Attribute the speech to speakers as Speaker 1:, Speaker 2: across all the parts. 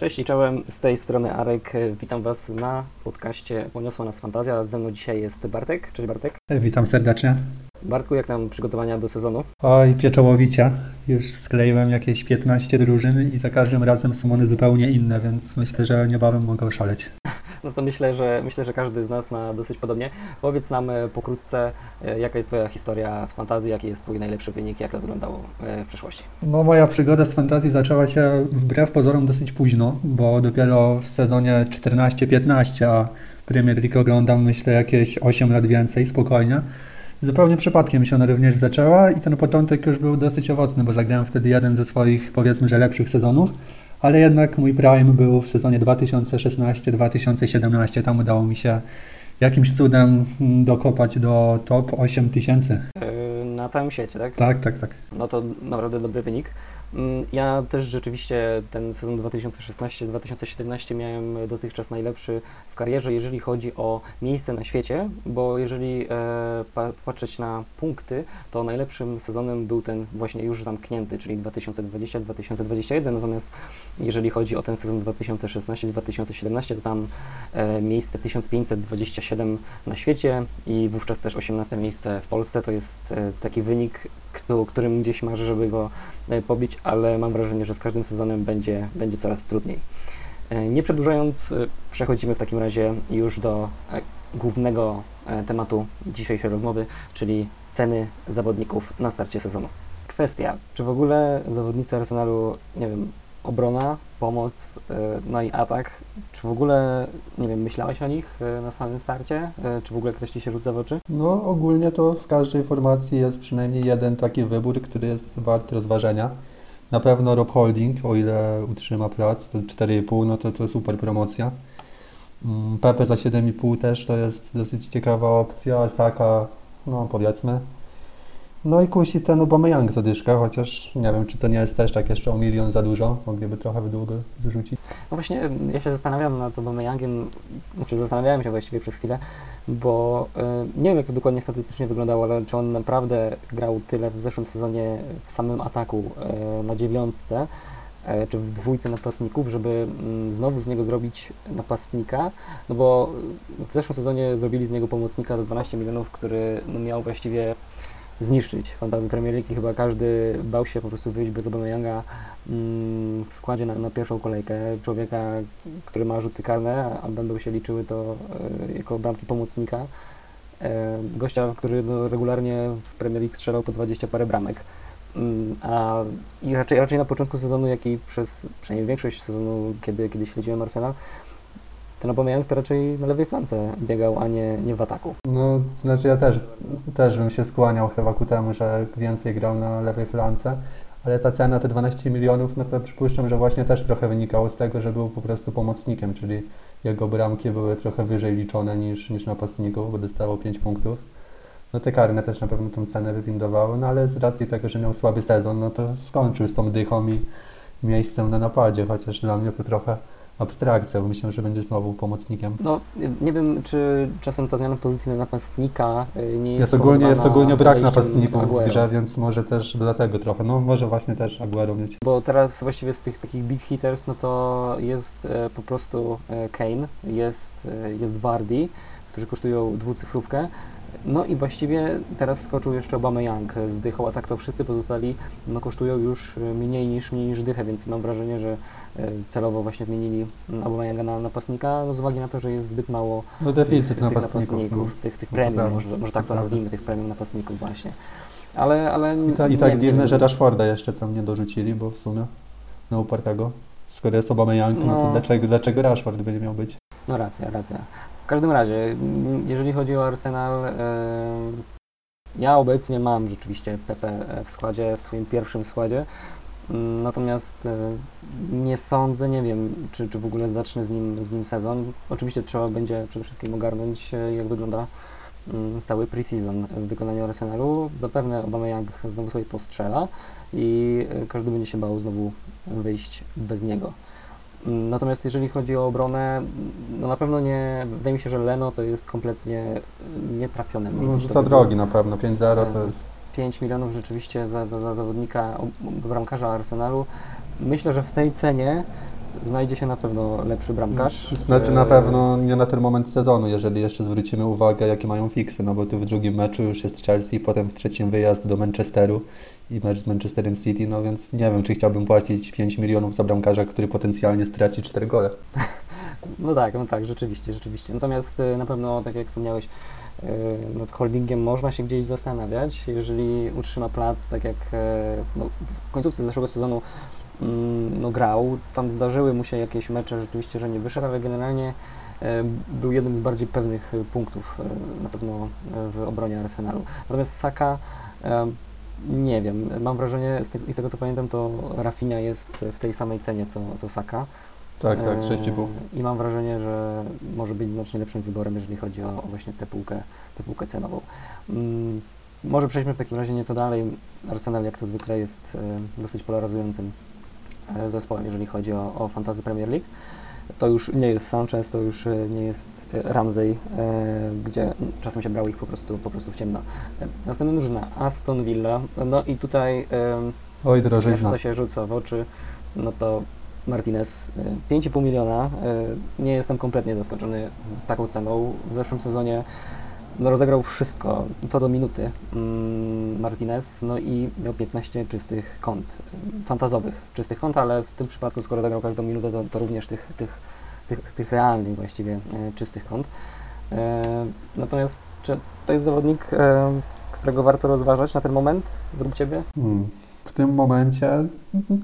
Speaker 1: Cześć i czołem, z tej strony Arek. Witam Was na podcaście Poniosła nas fantazja. Ze mną dzisiaj jest Bartek. Cześć Bartek.
Speaker 2: Witam serdecznie.
Speaker 1: Bartku, jak nam przygotowania do sezonu?
Speaker 2: Oj, pieczołowicie. Już skleiłem jakieś 15 drużyn i za każdym razem są one zupełnie inne, więc myślę, że niebawem mogę oszaleć.
Speaker 1: No to myślę, że myślę, że każdy z nas ma dosyć podobnie. Powiedz nam e, pokrótce, e, jaka jest Twoja historia z fantazji, jaki jest Twój najlepszy wynik, jak to wyglądało e, w przeszłości?
Speaker 2: No moja przygoda z fantazji zaczęła się wbrew pozorom dosyć późno, bo dopiero w sezonie 14-15, a Premier League oglądam myślę jakieś 8 lat więcej, spokojnie. Zupełnie przypadkiem się ona również zaczęła i ten początek już był dosyć owocny, bo zagrałem wtedy jeden ze swoich powiedzmy, że lepszych sezonów ale jednak mój prime był w sezonie 2016-2017. Tam udało mi się jakimś cudem dokopać do top 8000.
Speaker 1: Na całym świecie, tak?
Speaker 2: Tak, tak, tak.
Speaker 1: No to naprawdę dobry wynik. Mm, ja też rzeczywiście ten sezon 2016-2017 miałem dotychczas najlepszy w karierze, jeżeli chodzi o miejsce na świecie, bo jeżeli e, patrzeć na punkty, to najlepszym sezonem był ten właśnie już zamknięty, czyli 2020-2021, natomiast jeżeli chodzi o ten sezon 2016-2017, to tam e, miejsce 1527 na świecie i wówczas też 18 miejsce w Polsce, to jest e, taki wynik, którym gdzieś marzę, żeby go e, pobić, ale mam wrażenie, że z każdym sezonem będzie, będzie coraz trudniej. E, nie przedłużając, e, przechodzimy w takim razie już do głównego tematu dzisiejszej rozmowy, czyli ceny zawodników na starcie sezonu. Kwestia, czy w ogóle zawodnicy Arsenalu, nie wiem, obrona, pomoc, e, no i atak. Czy w ogóle, nie wiem, myślałeś o nich e, na samym starcie? E, czy w ogóle ktoś Ci się rzuca w oczy?
Speaker 2: No ogólnie to w każdej formacji jest przynajmniej jeden taki wybór, który jest wart rozważenia. Na pewno Rob Holding, o ile utrzyma plac, to 4,5, no to to super promocja. Mm, Pepe za 7,5 też to jest dosyć ciekawa opcja, Saka, no powiedzmy, no i kusi ten Aubameyang zadyszka, chociaż nie wiem, czy to nie jest też tak jeszcze o milion za dużo, mogliby trochę wydługo zrzucić.
Speaker 1: No właśnie, ja się zastanawiam nad Aubameyangiem, znaczy zastanawiałem się właściwie przez chwilę, bo y, nie wiem jak to dokładnie statystycznie wyglądało, ale czy on naprawdę grał tyle w zeszłym sezonie w samym ataku y, na dziewiątce, y, czy w dwójce napastników, żeby mm, znowu z niego zrobić napastnika, no bo w zeszłym sezonie zrobili z niego pomocnika za 12 milionów, który no, miał właściwie zniszczyć fantazy Premier League i chyba każdy bał się po prostu wyjść bez Aubameyanga mm, w składzie na, na, pierwszą kolejkę. Człowieka, który ma rzuty karne, a będą się liczyły to e, jako bramki pomocnika. E, gościa, który no, regularnie w Premier League strzelał po 20 parę bramek. Mm, a i raczej, raczej na początku sezonu, jak i przez przynajmniej większość sezonu, kiedy, kiedy śledziłem Arsenal, ten Aubameyang to raczej na lewej flance biegał, a nie, nie w ataku.
Speaker 2: No, znaczy ja też, też bym się skłaniał chyba ku temu, że więcej grał na lewej flance, ale ta cena, te 12 milionów, no to przypuszczam, że właśnie też trochę wynikało z tego, że był po prostu pomocnikiem, czyli jego bramki były trochę wyżej liczone niż, niż napastników, bo dostało 5 punktów. No te karne też na pewno tą cenę wywindowały, no ale z racji tego, że miał słaby sezon, no to skończył z tą dychą i miejscem na napadzie, chociaż dla mnie to trochę abstrakcja, bo myślę, że będzie znowu pomocnikiem.
Speaker 1: No, nie wiem, czy czasem ta zmiana pozycji na napastnika y, nie jest
Speaker 2: Jest ogólnie, jest ogólnie brak napastników w grze, więc może też dlatego trochę, no może właśnie też Aguero mieć.
Speaker 1: Bo teraz właściwie z tych takich big hitters, no to jest e, po prostu e, Kane, jest, e, jest Vardy, którzy kosztują dwucyfrówkę, no i właściwie teraz skoczył jeszcze Young z dychą, a tak to wszyscy pozostali no, kosztują już e, mniej niż, mniej niż dychę, więc mam wrażenie, że e, celowo właśnie zmienili Younga na napastnika, no, z uwagi na to, że jest zbyt mało
Speaker 2: no, deficyt tych, tych napastników,
Speaker 1: no. tych, tych premium, może, może tak to nazwijmy, tych premium napastników właśnie. Ale, ale
Speaker 2: I, ta, i tak dziwne, że Rashforda jeszcze tam nie dorzucili, bo w sumie na upartego. Skoro jest Young, no, no to dlaczego, dlaczego Rashford będzie miał być?
Speaker 1: No racja, racja każdym razie, jeżeli chodzi o Arsenal, e, ja obecnie mam rzeczywiście Pepe w składzie, w swoim pierwszym składzie. Mm, natomiast e, nie sądzę, nie wiem, czy, czy w ogóle zacznę z nim, z nim sezon. Oczywiście trzeba będzie przede wszystkim ogarnąć, e, jak wygląda mm, cały preseason w wykonaniu Arsenalu. Zapewne Aubameyang znowu sobie postrzela i każdy będzie się bał znowu wyjść bez niego. Natomiast jeżeli chodzi o obronę, no na pewno nie, wydaje mi się, że Leno to jest kompletnie nietrafione.
Speaker 2: Może no, za drogi na pewno, 5-0 to
Speaker 1: e, jest... 5 milionów rzeczywiście za, za, za zawodnika, bramkarza Arsenalu. Myślę, że w tej cenie znajdzie się na pewno lepszy bramkarz.
Speaker 2: Znaczy na
Speaker 1: E,
Speaker 2: pewno nie na ten moment sezonu, jeżeli jeszcze zwrócimy uwagę, jakie mają fiksy, no bo tu w drugim meczu już jest Chelsea, potem w trzecim wyjazd do Manchesteru i mecz z Manchesterem City, no więc nie wiem, czy chciałbym płacić 5 milionów za bramkarza, który potencjalnie straci 4 gole.
Speaker 1: No tak, no tak, rzeczywiście, rzeczywiście. Natomiast e, na pewno, tak jak wspomniałeś, e, nad holdingiem można się gdzieś zastanawiać, jeżeli utrzyma plac, tak jak e, no, w końcówce zeszłego sezonu mm, no, grał, tam zdarzyły mu się jakieś mecze rzeczywiście, że nie wyszedł, ale generalnie był jednym z bardziej pewnych punktów na pewno w obronie Arsenalu. Natomiast Saka, nie wiem, mam wrażenie, z z tego co pamiętam, to Rafinha jest w tej samej cenie co, co Saka.
Speaker 2: Tak, tak,
Speaker 1: Eee,
Speaker 2: 6,5.
Speaker 1: I mam wrażenie, że może być znacznie lepszym wyborem, jeżeli chodzi o, o właśnie tę półkę, tę półkę cenową. Mm, może przejdźmy w takim razie nieco dalej. Arsenal, jak to zwykle, jest e, dosyć polaryzującym e, zespołem, jeżeli chodzi o, o Fantasy Premier League. To już nie jest Sanchez, to już e, nie jest e, Ramsey, e, gdzie czasem się brało ich po prostu, po prostu w ciemno. Następna drużyna, Aston Villa. No i tutaj
Speaker 2: Oj, drożyzna.
Speaker 1: co się rzuca w oczy, no to Martinez. y, 5,5 miliona. Nie jestem kompletnie zaskoczony taką ceną. W zeszłym sezonie rozegrał wszystko, co do minuty mm, Martinez, no i miał 15 czystych kąt, fantazowych czystych kąt, ale w tym przypadku, skoro zagrał każdą minutę, to, to również tych, tych, tych, tych realnych właściwie y, czystych kąt. Y, Natomiast czy to jest zawodnik, y, którego warto rozważać na ten moment, według Ciebie?
Speaker 2: Hmm. W tym momencie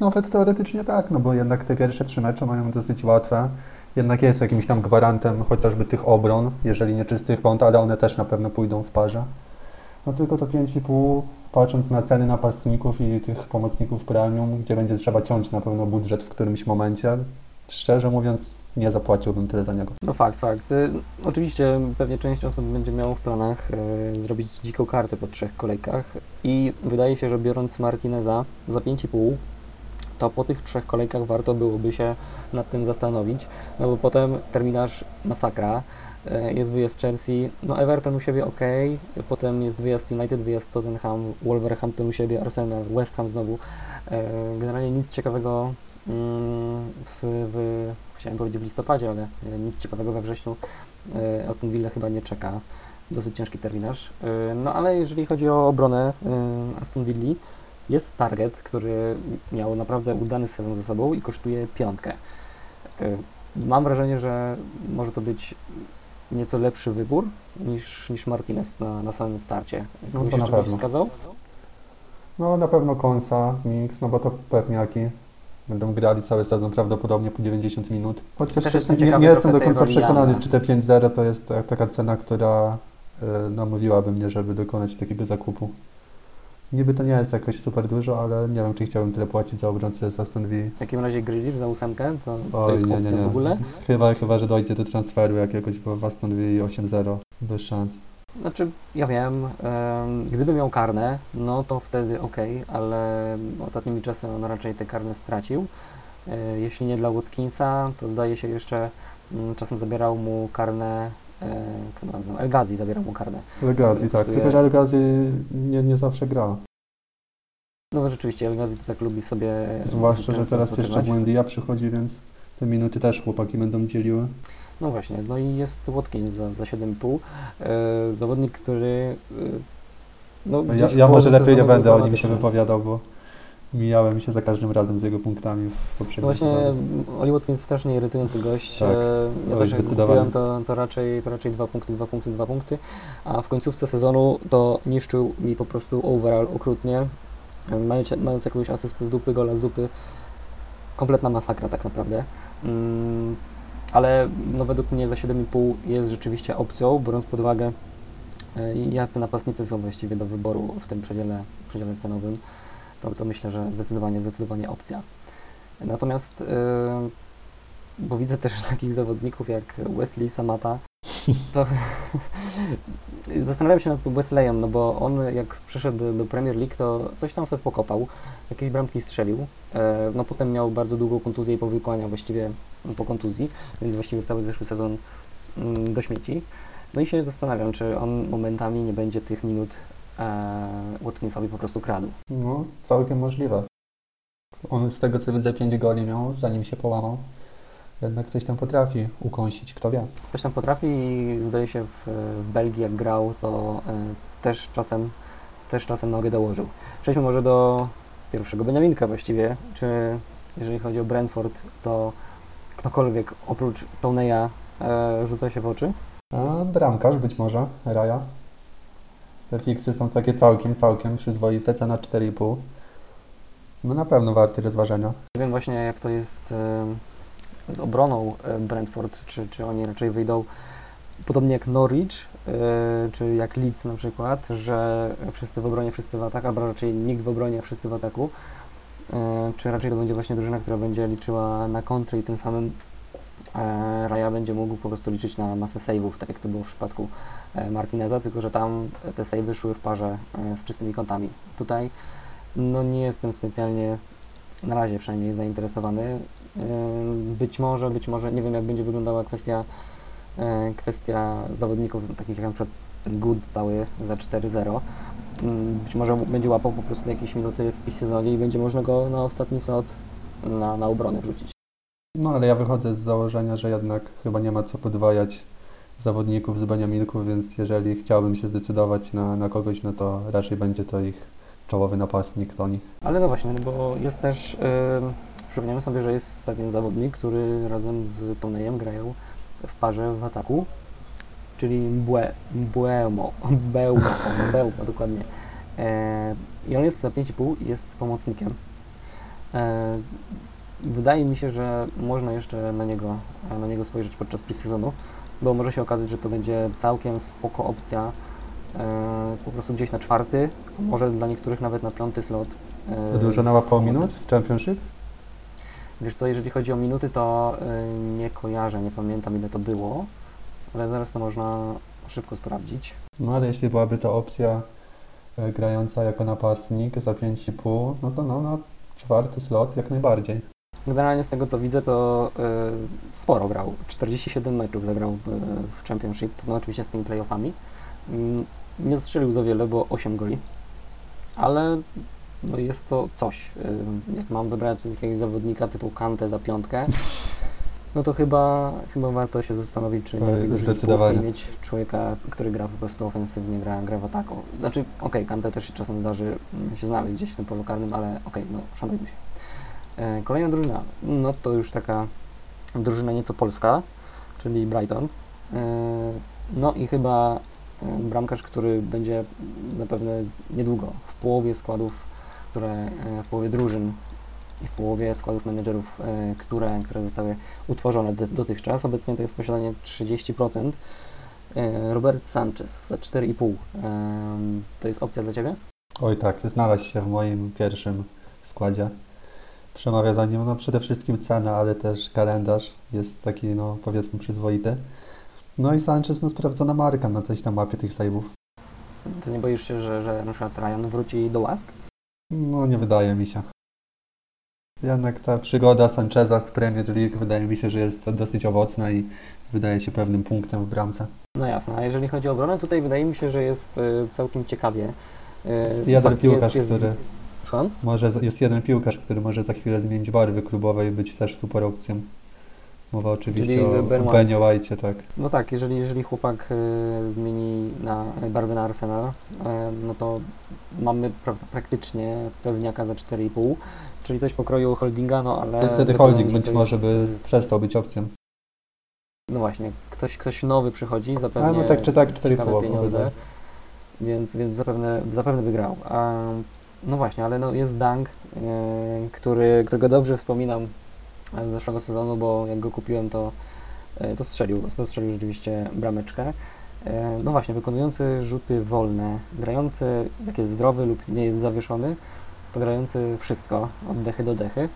Speaker 2: nawet teoretycznie tak, no bo jednak te pierwsze trzy mecze mają dosyć łatwe. Jednak jest jakimś tam gwarantem chociażby tych obron, jeżeli nie czystych kąt, ale one też na pewno pójdą w parze. No tylko to 5,5, patrząc na ceny napastników i tych pomocników premium, gdzie będzie trzeba ciąć na pewno budżet w którymś momencie, szczerze mówiąc nie zapłaciłbym tyle za niego.
Speaker 1: No fakt, fakt. Y, Oczywiście pewnie część osób będzie miało w planach y, zrobić dziką kartę po trzech kolejkach i wydaje się, że biorąc Martineza za 5,5 to po tych trzech kolejkach warto byłoby się nad tym zastanowić, no bo potem terminarz masakra, y, jest wyjazd Chelsea, no Everton u siebie ok, potem jest wyjazd United, wyjazd Tottenham, Wolverhampton u siebie, Arsenal, West Ham znowu. Y, Generalnie nic ciekawego mm, w, w chciałem powiedzieć w listopadzie, ale e, nic ciekawego we wrześniu e, Aston Villa chyba nie czeka. Dosyć ciężki terminarz. E, No ale jeżeli chodzi o obronę e, Aston Villa, jest target, który miał naprawdę udany sezon ze sobą i kosztuje piątkę. E, Mam wrażenie, że może to być nieco lepszy wybór niż, niż Martinez na, na samym starcie.
Speaker 2: No
Speaker 1: Kogoś
Speaker 2: to na pewno.
Speaker 1: wskazał?
Speaker 2: No na pewno Konsa, Mix, no bo to pewniaki. Będą grali cały sezon prawdopodobnie po 90 minut. Chociaż
Speaker 1: Też jestem
Speaker 2: nie, nie jestem do końca przekonany, czy te 5-0 to jest ta- taka cena, która y, namówiłaby mnie, żeby dokonać takiego zakupu. Niby to nie jest jakoś super dużo, ale nie wiem, czy chciałbym tyle płacić za obrońcę z Aston Villa.
Speaker 1: W takim razie Grealish za ósemkę, to, to
Speaker 2: Oj,
Speaker 1: jest
Speaker 2: nie, nie, nie.
Speaker 1: w ogóle.
Speaker 2: Chyba, chyba, że dojdzie do transferu jakiegoś, bo w Aston Villa 8-0, bez szans.
Speaker 1: Znaczy, ja wiem, em, gdyby miał karne, no to wtedy ok, ale ostatnimi czasy on raczej te karne stracił. E, jeśli nie dla Watkinsa, to zdaje się jeszcze mm, czasem zabierał mu karne, kto to nazywa? El Ghazi zabierał mu karne.
Speaker 2: Legazi, tak. Tylko, że Legazi nie, nie zawsze gra.
Speaker 1: No rzeczywiście, El Ghazi to tak lubi sobie
Speaker 2: Zwłaszcza, że teraz jeszcze
Speaker 1: odpoczywać.
Speaker 2: Buendia przychodzi, więc te minuty też chłopaki będą dzieliły.
Speaker 1: No właśnie, no i jest Watkins za, za 7,5. E, zawodnik, który e, no,
Speaker 2: Ja, ja może lepiej nie będę o nim się wypowiadał, bo mijałem się za każdym razem z jego punktami w
Speaker 1: No
Speaker 2: poprzednim
Speaker 1: właśnie
Speaker 2: sezonie.
Speaker 1: Oli Watkins strasznie irytujący gość.
Speaker 2: Tak.
Speaker 1: E, Ja
Speaker 2: Oj,
Speaker 1: też kupiłem to, to, raczej, to raczej dwa punkty, dwa punkty, dwa punkty, a w końcówce sezonu to niszczył mi po prostu overall okrutnie. Mając, mając jakąś asystę z dupy, gola z dupy, kompletna masakra tak naprawdę. Mm, ale no według mnie za 7,5 jest rzeczywiście opcją, biorąc pod uwagę e, jacy napastnicy są właściwie do wyboru w tym przedziale, przedziale cenowym, to, to myślę, że zdecydowanie, zdecydowanie opcja. Natomiast, yy, bo widzę też takich zawodników jak Wesley Samata, to zastanawiam się nad Wesleyem, no bo on jak przyszedł do, Premier League, to coś tam sobie pokopał, jakieś bramki strzelił, e, no potem miał bardzo długą kontuzję i powikłania właściwie po kontuzji, więc właściwie cały zeszły sezon mm, do śmieci. No i się zastanawiam, czy on momentami nie będzie tych minut e, Watkinsowi po prostu kradł.
Speaker 2: No, całkiem możliwe. On z tego co widzę 5 goli miał, zanim się połamał. jednak coś tam potrafi ukąsić, kto wie.
Speaker 1: Coś tam potrafi i zdaje się w, w Belgii jak grał, to e, też czasem też czasem nogę dołożył. Przejdźmy może do pierwszego Beniaminka właściwie. Czy jeżeli chodzi o Brentford, to ktokolwiek oprócz Toneya e, rzuca się w oczy?
Speaker 2: A bramkarz być może, Raja. Te fiksy są takie całkiem, całkiem przyzwoite, cena 4,5. No na pewno warty rozważenia.
Speaker 1: Nie wiem właśnie jak to jest z obroną Brentford, czy, czy oni raczej wyjdą podobnie jak Norwich, e, czy jak Leeds na przykład, że wszyscy w obronie, wszyscy w ataku, albo raczej nikt w obronie, wszyscy w ataku. E, czy raczej to będzie właśnie drużyna, która będzie liczyła na kontry i tym samym e, Raja będzie mógł po prostu liczyć na masę save'ów, tak jak to było w przypadku Martineza, tylko że tam te save'y szły w parze e, z czystymi kątami. Tutaj no nie jestem specjalnie na razie przynajmniej zainteresowany. Ym, Być może, być może, nie wiem jak będzie wyglądała kwestia, e, kwestia zawodników takich jak ten Good cały za 4-0. Ym, Być może będzie łapał po prostu jakieś minuty w sezonie i będzie można go na ostatni slot na, na obronę wrzucić.
Speaker 2: No ale ja wychodzę z założenia, że jednak chyba nie ma co podwajać zawodników z Beniaminków, więc jeżeli chciałbym się zdecydować na, na kogoś, no to raczej będzie to ich czołowy napastnik Toni.
Speaker 1: Ale no właśnie, no bo jest też, yy, przypomniałem sobie, że jest pewien zawodnik, który razem z Tonejem grają w parze w ataku, czyli Mbue, Mbuemo, Beuma, Beuma dokładnie. E, I on jest za 5,5 i jest pomocnikiem. E, wydaje mi się, że można jeszcze na niego, na niego spojrzeć podczas pre-sezonu, bo może się okazać, że to będzie całkiem spoko opcja e, po prostu gdzieś na czwarty, może dla niektórych nawet na piąty slot. e,
Speaker 2: Dużo nałapał
Speaker 1: pomocy.
Speaker 2: minut w Championship?
Speaker 1: Wiesz co, jeżeli chodzi o minuty, to y, nie kojarzę, nie pamiętam ile to było, ale zaraz to można szybko sprawdzić.
Speaker 2: No ale jeśli byłaby to opcja e, grająca jako napastnik za 5,5, no to no, na czwarty slot jak najbardziej.
Speaker 1: Generalnie z tego co widzę, to y, sporo grał. 47 meczów zagrał w Championship, no oczywiście z tymi playoffami. Mm, nie strzelił za wiele, bo 8 goli, ale no jest to coś. Y, jak mam wybrać jakiegoś zawodnika typu Kante za piątkę, no to chyba, chyba warto się zastanowić, czy nie lepiej
Speaker 2: zdecydowanie.
Speaker 1: mieć człowieka, który gra po prostu ofensywnie, gra, gra w ataku. Znaczy, okej, Kante też się czasem zdarzy mm, się znaleźć gdzieś w tym polu karnym, ale okej, no szanujmy się. E, Kolejna drużyna, no to już taka drużyna nieco polska, czyli Brighton. E, No i chyba e, bramkarz, który będzie zapewne niedługo w połowie składów, które w połowie drużyn i w połowie składów menedżerów, które, które zostały utworzone do- dotychczas. Obecnie to jest posiadanie 30%. E, Robert Sanchez za 4,5. Em, To jest opcja dla Ciebie?
Speaker 2: Oj tak, znalazł się w moim pierwszym składzie. Przemawia za nim no przede wszystkim cena, ale też kalendarz jest taki no powiedzmy przyzwoity. No i Sanchez no sprawdzona marka na coś tam łapie tych save'ów.
Speaker 1: Ty nie boisz się, że, że na przykład Ryan wróci do łask?
Speaker 2: No nie wydaje mi się. Jednak ta przygoda Sancheza z Premier League wydaje mi się, że jest dosyć owocna i wydaje się pewnym punktem w bramce.
Speaker 1: No jasne, a jeżeli chodzi o obronę, tutaj wydaje mi się, że jest e, całkiem ciekawie. E,
Speaker 2: Jest jeden piłkarz,
Speaker 1: jest,
Speaker 2: który
Speaker 1: Słucham?
Speaker 2: może, jest jeden piłkarz, który może za chwilę zmienić barwy klubowe i być też super opcją. Mowa oczywiście
Speaker 1: Czyli,
Speaker 2: o
Speaker 1: Ben White.
Speaker 2: White'cie, tak.
Speaker 1: No tak, jeżeli, jeżeli chłopak e, zmieni na barwy na Arsenal, e, no to mamy pra praktycznie pewniaka za 4,5, czyli coś pokroju holdinga, no ale...
Speaker 2: To wtedy holding
Speaker 1: że
Speaker 2: być
Speaker 1: to
Speaker 2: może
Speaker 1: jest,
Speaker 2: by przestał być opcją.
Speaker 1: No właśnie, ktoś, ktoś nowy przychodzi, zapewne
Speaker 2: A no tak czy tak
Speaker 1: ciekawe
Speaker 2: 4,5
Speaker 1: pieniądze,
Speaker 2: obydwa.
Speaker 1: więc, więc zapewne, zapewne wygrał. A, no właśnie, ale no jest Dunk, e, który, którego dobrze wspominam z zeszłego sezonu, bo jak go kupiłem, to, e, to strzelił, to strzelił rzeczywiście brameczkę. E, no właśnie, wykonujący rzuty wolne, grający, jak jest zdrowy lub nie jest zawieszony, to grający wszystko, od dechy do dechy.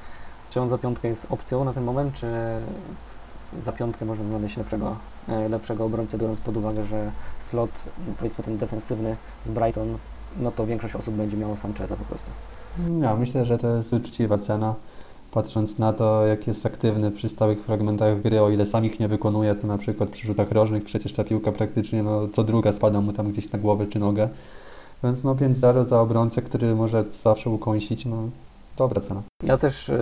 Speaker 1: Czy on za piątkę jest opcją na ten moment, czy za piątkę można znaleźć lepszego, lepszego obrońcę, biorąc pod uwagę, że slot, powiedzmy ten defensywny z Brighton, no to większość osób będzie miało Sancheza po prostu.
Speaker 2: Ja myślę, że to jest uczciwa cena. Patrząc na to, jak jest aktywny przy stałych fragmentach gry, o ile sam ich nie wykonuje, to na przykład przy rzutach rożnych przecież ta piłka praktycznie no, co druga spada mu tam gdzieś na głowę czy nogę. Więc no 5-0 za obrońcę, który może zawsze ukąsić, no dobra cena.
Speaker 1: Ja też y,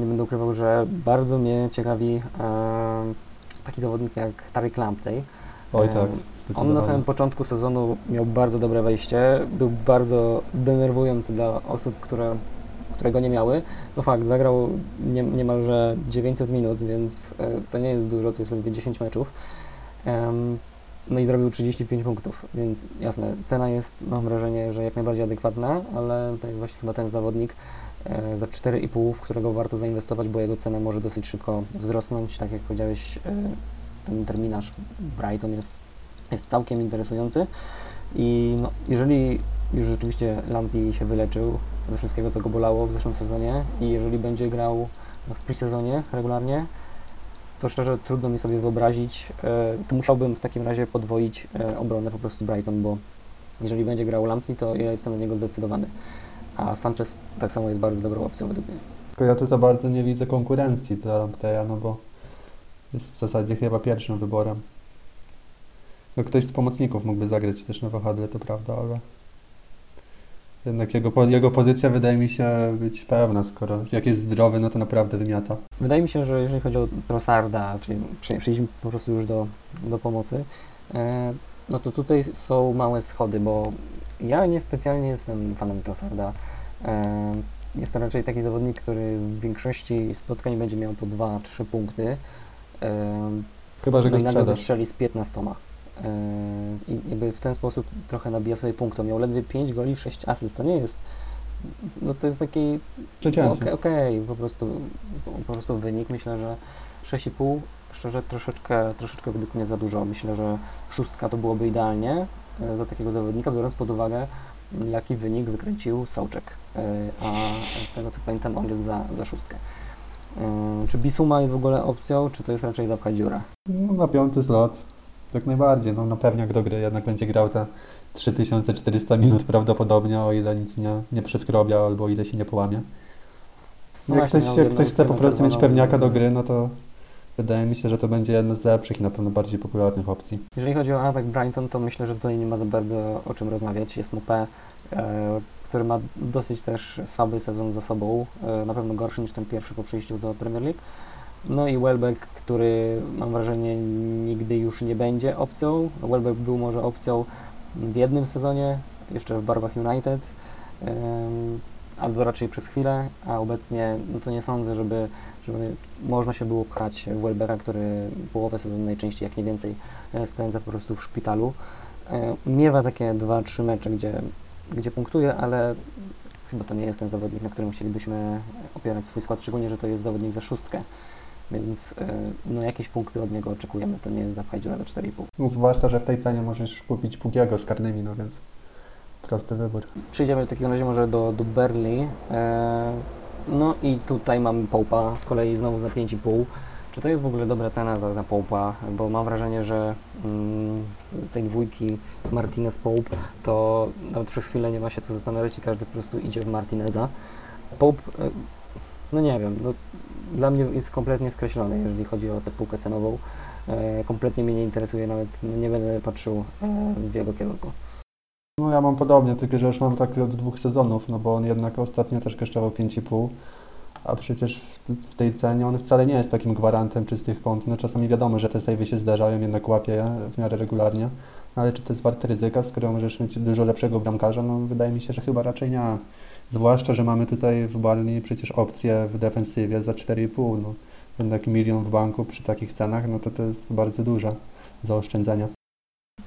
Speaker 1: nie będę ukrywał, że bardzo mnie ciekawi e, taki zawodnik jak Tarek Lamptey.
Speaker 2: Oj tak,
Speaker 1: On na samym początku sezonu miał bardzo dobre wejście, był bardzo denerwujący dla osób, które, które go nie miały. No fakt, zagrał nie, niemalże 900 minut, więc e, to nie jest dużo, to jest ledwie 10 meczów. No i zrobił 35 punktów, więc jasne, cena jest, mam wrażenie, że jak najbardziej adekwatna, ale to jest właśnie chyba ten zawodnik e, za 4,5, w którego warto zainwestować, bo jego cena może dosyć szybko wzrosnąć. Tak jak powiedziałeś, e, ten terminarz Brighton jest, jest całkiem interesujący i no, jeżeli już rzeczywiście Lamptey się wyleczył ze wszystkiego, co go bolało w zeszłym sezonie i jeżeli będzie grał w pre-sezonie regularnie, to szczerze trudno mi sobie wyobrazić, e, to musiałbym w takim razie podwoić e, obronę po prostu Brighton, bo jeżeli będzie grał Lamptey, to ja jestem na niego zdecydowany. A Sanchez tak samo jest bardzo dobrą opcją według mnie.
Speaker 2: Tylko ja tu za bardzo nie widzę konkurencji dla Teja, no bo jest w zasadzie chyba pierwszym wyborem. No ktoś z pomocników mógłby zagrać też na wahadle, to prawda, ale jednak jego, jego pozycja wydaje mi się być pełna, skoro jak jest zdrowy, no to naprawdę wymiata.
Speaker 1: Wydaje mi się, że jeżeli chodzi o Trossarda, czyli prze- przejdźmy po prostu już do, do pomocy, e, no to tutaj są małe schody, bo ja niespecjalnie jestem fanem Trossarda. E, jest to raczej taki zawodnik, który w większości spotkań będzie miał po 2-3 punkty. E,
Speaker 2: Chyba, że
Speaker 1: no
Speaker 2: go
Speaker 1: i nagle
Speaker 2: sprzedasz.
Speaker 1: wystrzeli z 15. Yy, I jakby w ten sposób trochę nabija sobie punkt. Miał ledwie 5 goli, 6 asyst. To nie jest. No to jest taki. Okej, okej, po, prostu, po prostu wynik. Myślę, że 6,5 szczerze troszeczkę, troszeczkę według mnie za dużo. Myślę, że szóstka to byłoby idealnie e, za takiego zawodnika, biorąc pod uwagę, jaki wynik wykręcił Sołczek. E, A z tego co pamiętam, on jest za, za szóstkę. E, Czy Bisuma jest w ogóle opcją, czy to jest raczej zapchać dziurę?
Speaker 2: No, na piąty slot, jak najbardziej. No, na pewniak do gry jednak będzie grał te 3400 minut prawdopodobnie, o ile nic nie, nie przeskrobia albo ile się nie połamie.
Speaker 1: No
Speaker 2: jak ktoś,
Speaker 1: miał
Speaker 2: jak ktoś chce po prostu mieć pewniaka do gry, no to wydaje mi się, że to będzie jedna z lepszych i na pewno bardziej popularnych opcji.
Speaker 1: Jeżeli chodzi o atak Brighton, to myślę, że tutaj nie ma za bardzo o czym rozmawiać. Jest Mopé, e, który ma dosyć też słaby sezon za sobą, e, na pewno gorszy niż ten pierwszy po przyjściu do Premier League. No i Welbeck, który mam wrażenie nigdy już nie będzie opcją. Welbeck był może opcją w jednym sezonie, jeszcze w barwach United, ale to raczej przez chwilę, a obecnie no to nie sądzę, żeby, żeby można się było pchać Welbecka, który połowę sezonu najczęściej, jak nie więcej, e, spędza po prostu w szpitalu. E, Miewa takie 2-3 mecze, gdzie, gdzie punktuje, ale chyba to nie jest ten zawodnik, na którym chcielibyśmy opierać swój skład, szczególnie, że to jest zawodnik za szóstkę. Więc e, no, jakieś punkty od niego oczekujemy, to nie jest zapchaj dziura za 4,5.
Speaker 2: No, zwłaszcza, że w tej cenie możesz kupić Pugiego z karnymi, no więc prosty wybór.
Speaker 1: Przejdziemy w takim razie może do, do Berli. E, no i tutaj mamy Połpa, z kolei znowu za 5,5. Czy to jest w ogóle dobra cena za, za Połpa? Bo mam wrażenie, że mm, z, tej dwójki Martinez Pope to nawet przez chwilę nie ma się co zastanawiać i każdy po prostu idzie w Martineza. Pope, e, no nie wiem, no, dla mnie jest kompletnie skreślony, jeżeli chodzi o tę półkę cenową. E, kompletnie mnie nie interesuje, nawet no, nie będę patrzył e, w jego kierunku.
Speaker 2: No ja mam podobnie, tylko że już mam tak od dwóch sezonów, no bo on jednak ostatnio też kosztował 5,5, a przecież w, tej cenie on wcale nie jest takim gwarantem czystych kąt. No czasami wiadomo, że te savey się zdarzają, jednak łapie w miarę regularnie, no, ale czy to jest warte ryzyka, skoro możesz mieć dużo lepszego bramkarza? No wydaje mi się, że chyba raczej nie. Zwłaszcza, że mamy tutaj w Barney przecież opcję w defensywie za 4,5, no jednak milion w banku przy takich cenach, no to to jest bardzo dużo zaoszczędzenia.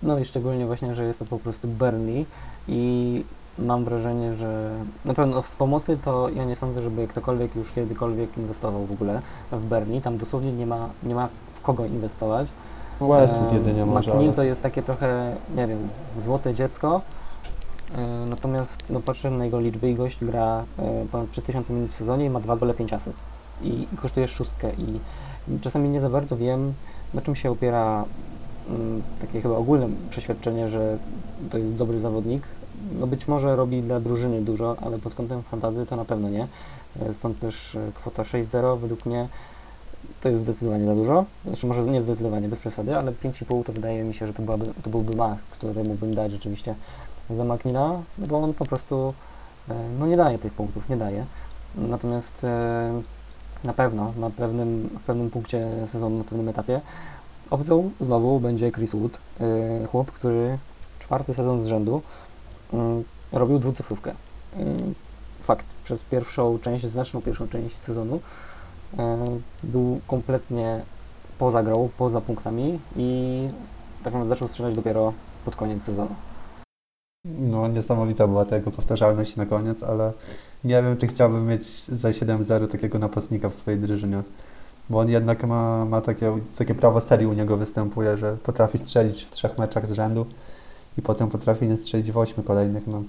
Speaker 1: No i szczególnie właśnie, że jest to po prostu Burnley i mam wrażenie, że na pewno z pomocy to ja nie sądzę, żeby ktokolwiek już kiedykolwiek inwestował w ogóle w Burnley. Tam dosłownie nie ma, nie ma w kogo inwestować.
Speaker 2: Westwood
Speaker 1: Em,
Speaker 2: jedynie może,
Speaker 1: McNeil to jest takie trochę, nie wiem, złote dziecko. E, Natomiast no, patrzę na jego liczby i gość gra e, ponad 3000 minut w sezonie i ma 2 gole 5 asyst. I, i kosztuje szóstkę i czasami nie za bardzo wiem, na czym się opiera mm, takie chyba ogólne przeświadczenie, że to jest dobry zawodnik. No być może robi dla drużyny dużo, ale pod kątem fantazy to na pewno nie. E, Stąd też kwota 6-0 według mnie to jest zdecydowanie za dużo. Znaczy może nie zdecydowanie, bez przesady, ale 5,5 to wydaje mi się, że to, byłaby, to byłby max, który mógłbym dać rzeczywiście za Maknina, no bo on po prostu e, no nie daje tych punktów, nie daje. Natomiast e, na pewno, na pewnym, w pewnym punkcie sezonu, na pewnym etapie opcją znowu będzie Chris Wood, e, chłop, który czwarty sezon z rzędu mm, robił dwucyfrówkę. Fakt, przez pierwszą część, znaczną pierwszą część sezonu był kompletnie poza grą, poza punktami i tak naprawdę zaczął strzelać dopiero pod koniec sezonu.
Speaker 2: No niesamowita była ta jego powtarzalność na koniec, ale nie wiem, czy chciałbym mieć za 7-0 takiego napastnika w swojej drużynie. Bo on jednak ma, ma takie, takie prawo serii u niego występuje, że potrafi strzelić w trzech meczach z rzędu i potem potrafi nie strzelić w ośmiu kolejnych. No.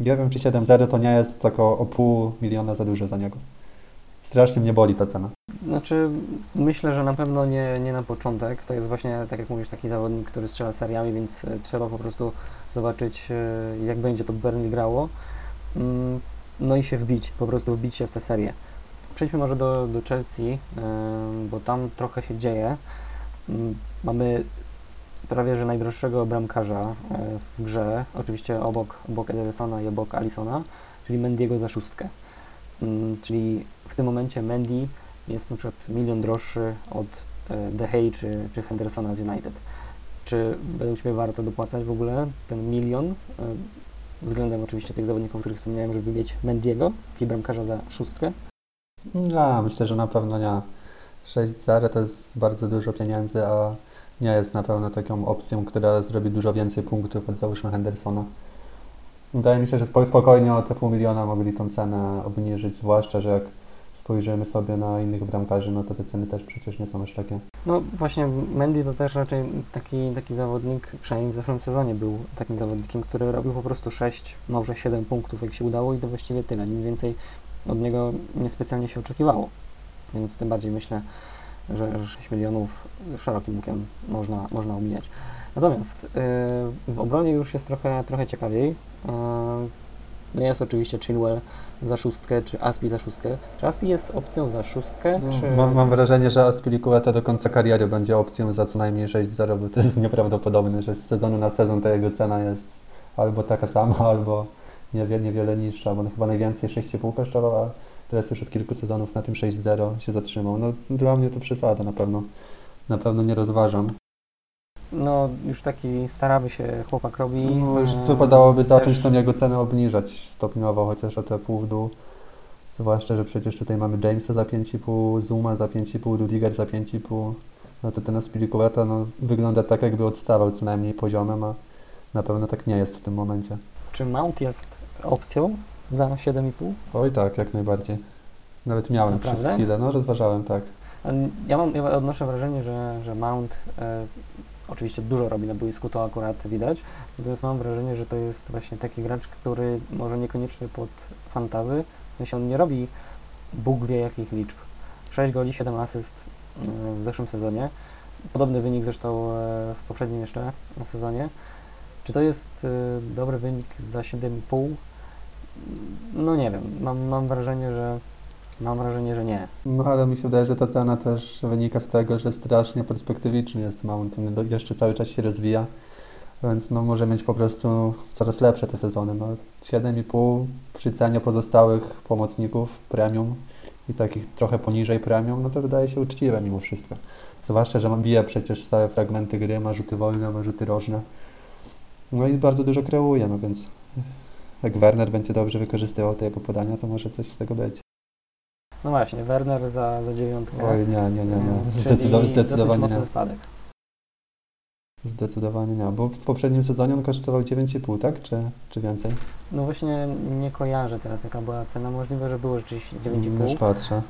Speaker 2: Nie wiem, czy 7-0 to nie jest tylko o pół miliona za dużo za niego. Strasznie mnie boli ta cena.
Speaker 1: Znaczy, myślę, że na pewno nie, nie na początek. To jest właśnie, tak jak mówisz, taki zawodnik, który strzela seriami, więc trzeba po prostu zobaczyć, e, jak będzie to Burnley grało. Mm, No i się wbić, po prostu wbić się w tę serię. Przejdźmy może do, do Chelsea, e, bo tam trochę się dzieje. Mm, Mamy prawie że najdroższego bramkarza e, w grze, oczywiście obok, obok Edersona i obok Alisona, czyli Mendiego za szóstkę. Mm, Czyli w tym momencie Mendy jest na przykład milion droższy od De Gea czy, czy Hendersona z United. Czy według Ciebie warto dopłacać w ogóle ten milion e, względem oczywiście tych zawodników, o których wspomniałem, żeby mieć Mendiego, czyli bramkarza za szóstkę?
Speaker 2: Ja myślę, że na pewno nie. 6-0 to jest bardzo dużo pieniędzy, a nie jest na pewno taką opcją, która zrobi dużo więcej punktów od załóżmy Hendersona. Wydaje mi się, że spo- spokojnie o te pół miliona mogli tą cenę obniżyć, zwłaszcza, że jak spojrzymy sobie na innych bramkarzy, no to te ceny też przecież nie są aż takie.
Speaker 1: No właśnie, Mendy to też raczej taki, taki zawodnik, przynajmniej w zeszłym sezonie był takim zawodnikiem, który robił po prostu 6, może 7 punktów, jak się udało i to właściwie tyle. Nic więcej od niego niespecjalnie się oczekiwało. Więc tym bardziej myślę, że że 6 milionów szerokim łukiem można, można omijać. Natomiast yy, w obronie już jest trochę, trochę ciekawiej. Yy, no jest oczywiście Chilwell za szóstkę, czy Aspi za szóstkę. Czy Aspi jest opcją za szóstkę, czy...
Speaker 2: No, Mam, mam wrażenie, że Aspilicueta do końca kariery będzie opcją za co najmniej 6-0, bo to jest nieprawdopodobne, że z sezonu na sezon ta jego cena jest albo taka sama, albo niewie, niewiele niższa, bo on chyba najwięcej 6,5 kosztował, a teraz już od kilku sezonów na tym 6-0 się zatrzymał. No dla mnie to przesada na pewno. Na pewno nie rozważam.
Speaker 1: No, już taki starawy się chłopak robi.
Speaker 2: No, już
Speaker 1: e,
Speaker 2: wypadałoby zacząć
Speaker 1: też-
Speaker 2: tą jego cenę obniżać stopniowo, chociaż o te pół w dół. Zwłaszcza, że przecież tutaj mamy Jamesa za 5,5, Zuma za 5,5, Rudiger za 5,5. No to ten Aspilicueta no, wygląda tak, jakby odstawał co najmniej poziomem, a na pewno tak nie jest w tym momencie.
Speaker 1: Czy Mount jest opcją za 7,5?
Speaker 2: Oj tak, jak najbardziej. Nawet miałem przez
Speaker 1: Naprawdę?
Speaker 2: chwilę, no rozważałem, tak.
Speaker 1: Ja mam, ja odnoszę wrażenie, że, że Mount e, oczywiście dużo robi na boisku, to akurat widać. Natomiast mam wrażenie, że to jest właśnie taki gracz, który może niekoniecznie pod fantazy, w sensie on nie robi Bóg wie jakich liczb. 6 goli, 7 asyst e, w zeszłym sezonie. Podobny wynik zresztą e, w poprzednim jeszcze sezonie. Czy to jest e, dobry wynik za 7,5? No nie wiem. Mam, mam wrażenie, że mam wrażenie, że nie.
Speaker 2: No ale mi się wydaje, że ta cena też wynika z tego, że strasznie perspektywiczny jest Mount. On do- jeszcze cały czas się rozwija, więc no może mieć po prostu coraz lepsze te sezony. No 7,5 przy cenie pozostałych pomocników premium i takich trochę poniżej premium, no to wydaje się uczciwe mimo wszystko. Zwłaszcza, że bije przecież stałe fragmenty gry, ma rzuty wolne, ma rzuty rożne. No i bardzo dużo kreuje, no więc jak Werner będzie dobrze wykorzystywał te jego podania, to może coś z tego być.
Speaker 1: No właśnie, Werner za, za dziewiątkę.
Speaker 2: Oj, nie, nie, nie, nie.
Speaker 1: Czyli
Speaker 2: Zdecydo-
Speaker 1: dosyć
Speaker 2: zdecydowanie nie.
Speaker 1: spadek.
Speaker 2: Zdecydowanie nie, bo w poprzednim sezonie on kosztował 9,5, tak? Czy, czy więcej?
Speaker 1: No właśnie nie kojarzę teraz jaka była cena. Możliwe, że było rzeczywiście 9,5.
Speaker 2: Już patrzę.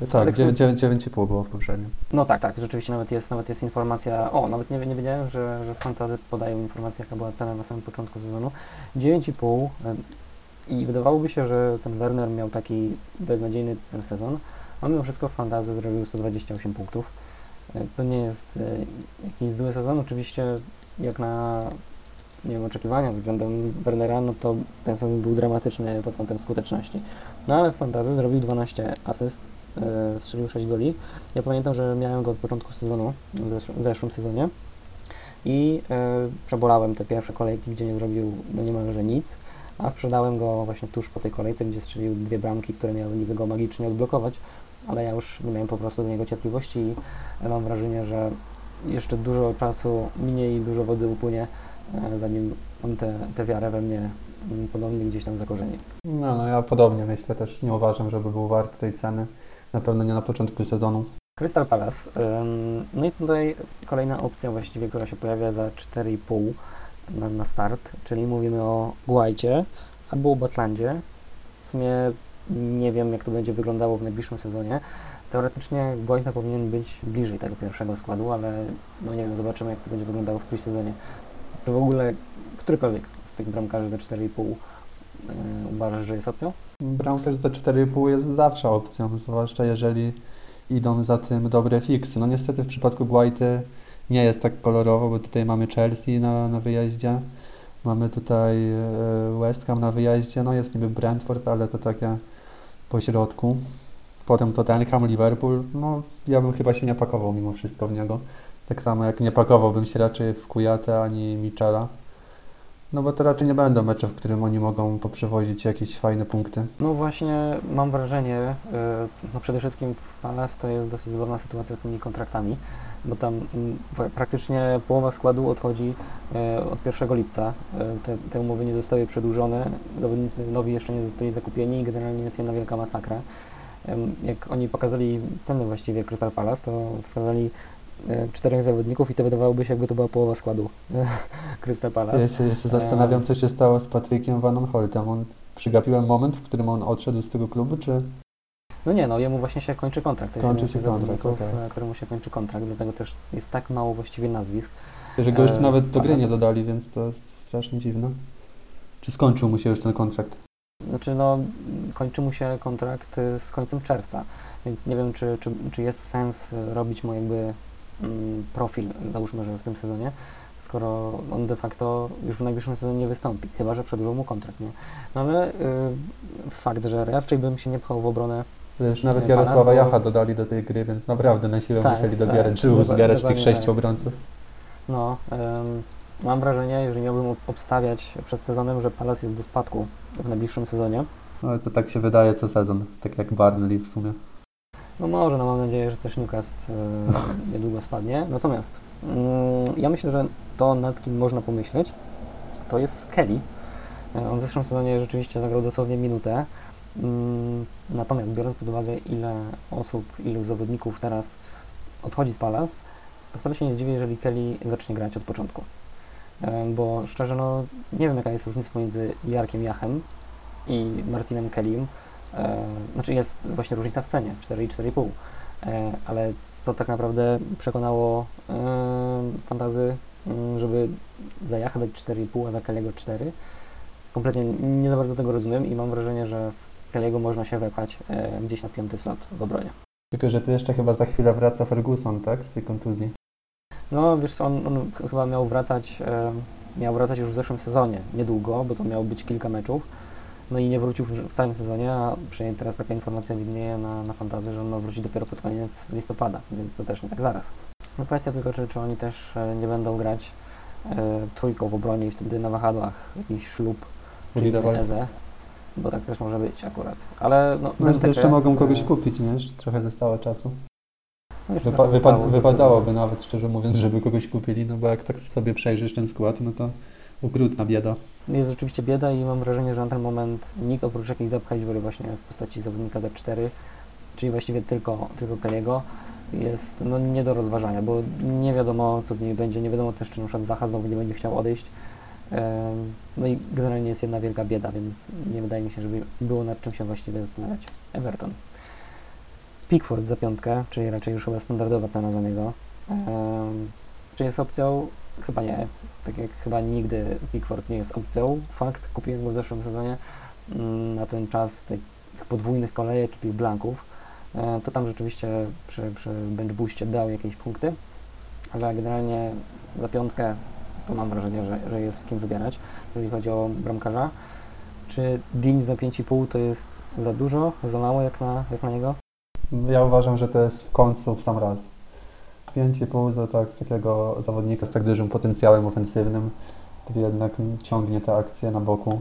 Speaker 1: E,
Speaker 2: Tak, 9, 9, 9,5 było w poprzednim.
Speaker 1: No tak, tak, rzeczywiście nawet jest, nawet jest informacja. O, nawet nie, nie wiedziałem, że, że fantazy podają informację, jaka była cena na samym początku sezonu. 9,5 e, i wydawałoby się, że ten Werner miał taki beznadziejny ten sezon, a mimo wszystko w fantazy zrobił 128 punktów. E, To nie jest e, jakiś zły sezon, oczywiście jak na nie wiem, oczekiwania względem Wernera, no to ten sezon był dramatyczny pod kątem skuteczności. No ale w fantazy zrobił 12 asyst, e, strzelił 6 goli. Ja pamiętam, że miałem go od początku sezonu, w zeszłym, sezonie i przebolałem te pierwsze kolejki, gdzie nie zrobił no niemalże nic, a sprzedałem go właśnie tuż po tej kolejce, gdzie strzelił dwie bramki, które miały niby go magicznie odblokować, ale ja już nie miałem po prostu do niego cierpliwości i mam wrażenie, że jeszcze dużo czasu minie i dużo wody upłynie, e, zanim on tę te, wiarę we mnie mm, ponownie gdzieś tam zakorzeni.
Speaker 2: No, no ja podobnie myślę też. Nie uważam, żeby był wart tej ceny. Na pewno nie na początku sezonu.
Speaker 1: Crystal Palace. No i tutaj kolejna opcja właściwie, która się pojawia za 4,5 na, na start, czyli mówimy o Guajcie albo o Batlandzie. W sumie nie wiem, jak to będzie wyglądało w najbliższym sezonie. Teoretycznie Guaita powinien być bliżej tego pierwszego składu, ale no nie wiem, zobaczymy, jak to będzie wyglądało w pre-sezonie. Czy w ogóle którykolwiek z tych bramkarzy za 4,5 yy, uważasz, że jest opcją?
Speaker 2: Bramkarz za 4,5 jest zawsze opcją, zwłaszcza jeżeli idą za tym dobre fiksy. No niestety w przypadku Guaity nie jest tak kolorowo, bo tutaj mamy Chelsea na, na wyjeździe, mamy tutaj e, West Ham na wyjeździe, no jest niby Brentford, ale to takie po środku. Potem Tottenham, Liverpool, no ja bym chyba się nie pakował mimo wszystko w niego. Tak samo jak nie pakowałbym się raczej w Kujatę ani Michela. No bo to raczej nie będą mecze, w którym oni mogą poprzewozić jakieś fajne punkty.
Speaker 1: No właśnie mam wrażenie, y, no przede wszystkim w Palace to jest dosyć zabawna sytuacja z tymi kontraktami, bo tam mm, pra- praktycznie połowa składu odchodzi y, od 1 lipca. Y, Te, te umowy nie zostały przedłużone, zawodnicy nowi jeszcze nie zostali zakupieni i generalnie jest jedna wielka masakra. Jak oni pokazali ceny właściwie Crystal Palace, to wskazali y, czterech zawodników i to wydawałoby się, jakby to była połowa składu Crystal Palace.
Speaker 2: Ja się jeszcze zastanawiam, co się stało z Patrykiem Van Holtem. On przygapiłem moment, w którym on odszedł z tego klubu, czy
Speaker 1: No nie, no jemu właśnie się kończy kontrakt. To jest
Speaker 2: Kończy
Speaker 1: jeden z zawodników, e, któremu się kończy kontrakt, dlatego też jest tak mało właściwie nazwisk.
Speaker 2: że go jeszcze
Speaker 1: Eee,
Speaker 2: nawet do gry nie dodali, więc to jest strasznie dziwne. Czy skończył mu się już ten kontrakt?
Speaker 1: Znaczy, no, kończy mu się kontrakt e, z końcem czerwca, więc nie wiem, czy, czy, czy jest sens e, robić mu jakby mm, profil, załóżmy, że w tym sezonie, skoro on de facto już w najbliższym sezonie nie wystąpi, chyba że przedłużą mu kontrakt, nie? No ale y, fakt, że raczej bym się nie pchał w obronę
Speaker 2: Wiesz, nawet Jarosława Jacha dodali do tej gry, więc naprawdę na siłę
Speaker 1: Tak,
Speaker 2: musieli
Speaker 1: tak,
Speaker 2: dobierać, żeby
Speaker 1: dokładnie-
Speaker 2: zbierać tych sześciu
Speaker 1: tak.
Speaker 2: obrońców.
Speaker 1: No, mam wrażenie, jeżeli miałbym obstawiać przed sezonem, że Palace jest do spadku w najbliższym sezonie.
Speaker 2: Ale to tak się wydaje co sezon, tak jak Barnley w sumie.
Speaker 1: No może, no mam nadzieję, że też Newcastle e, niedługo spadnie. Natomiast mm, ja myślę, że to nad kim można pomyśleć, to jest Kelly. E, On w zeszłym sezonie rzeczywiście zagrał dosłownie minutę. Mm, Natomiast biorąc pod uwagę, ile osób, ilu zawodników teraz odchodzi z Palace, to wcale się nie zdziwię, jeżeli Kelly zacznie grać od początku. Bo szczerze, no nie wiem, jaka jest różnica pomiędzy Jarkiem Jachem i Martinem Kellym. E, Znaczy jest właśnie różnica w cenie 4 i 4,5. E, Ale co tak naprawdę przekonało fantazy, mm, żeby za Jacha dać 4,5, a za Kelly'ego 4? Kompletnie nie za bardzo tego rozumiem i mam wrażenie, że w Kelly'ego można się wepchać e, gdzieś na piąty slot w obronie.
Speaker 2: Tylko, że tu jeszcze chyba za chwilę wraca Ferguson, tak? Z tej kontuzji.
Speaker 1: No wiesz, co, on, on ch- chyba miał wracać, e, miał wracać już w zeszłym sezonie, niedługo, bo to miało być kilka meczów. No i nie wrócił w, w całym sezonie, a przynajmniej teraz taka informacja widnieje na, na fantazy, że on ma wrócić dopiero pod koniec listopada, więc to też nie tak zaraz. No kwestia tylko, czy, czy oni też e, nie będą grać e, trójką w obronie i wtedy na wahadłach jakiś ślub, czyli. Eze, bo tak też może być akurat. Ale no,
Speaker 2: No jeszcze mogą kogoś kupić, nie? Jeszcze trochę zostało czasu.
Speaker 1: No
Speaker 2: Wypa-
Speaker 1: zostało,
Speaker 2: wypadałoby nawet, szczerze mówiąc, żeby kogoś kupili, no bo jak tak sobie przejrzysz ten skład, no to okrutna bieda.
Speaker 1: Jest rzeczywiście bieda i mam wrażenie, że na ten moment nikt oprócz jakiejś zapchać dziury właśnie w postaci zawodnika za 4, czyli właściwie tylko, tylko Kelly'ego, jest no, nie do rozważania, bo nie wiadomo co z nimi będzie, nie wiadomo też czy na przykład Zaha znowu nie będzie chciał odejść. No i generalnie jest jedna wielka bieda, więc nie wydaje mi się, żeby było nad czym się właściwie zastanawiać. Everton. Pickford za piątkę, czyli raczej już chyba standardowa cena za niego. Czy jest opcją? Chyba nie. Tak jak chyba nigdy Pickford nie jest opcją. Fakt, kupiłem go w zeszłym sezonie mm, na ten czas tych, podwójnych kolejek i tych blanków. E, To tam rzeczywiście przy, przy bench dał jakieś punkty, ale generalnie za piątkę to mam wrażenie, że, że jest w kim wybierać, jeżeli chodzi o bramkarza. Czy Dean za 5,5 to jest za dużo, za mało jak na, jak na niego?
Speaker 2: Ja uważam, że to jest w końcu w sam raz. 5,5 za tak, takiego zawodnika z tak dużym potencjałem ofensywnym, który jednak ciągnie te akcje na boku.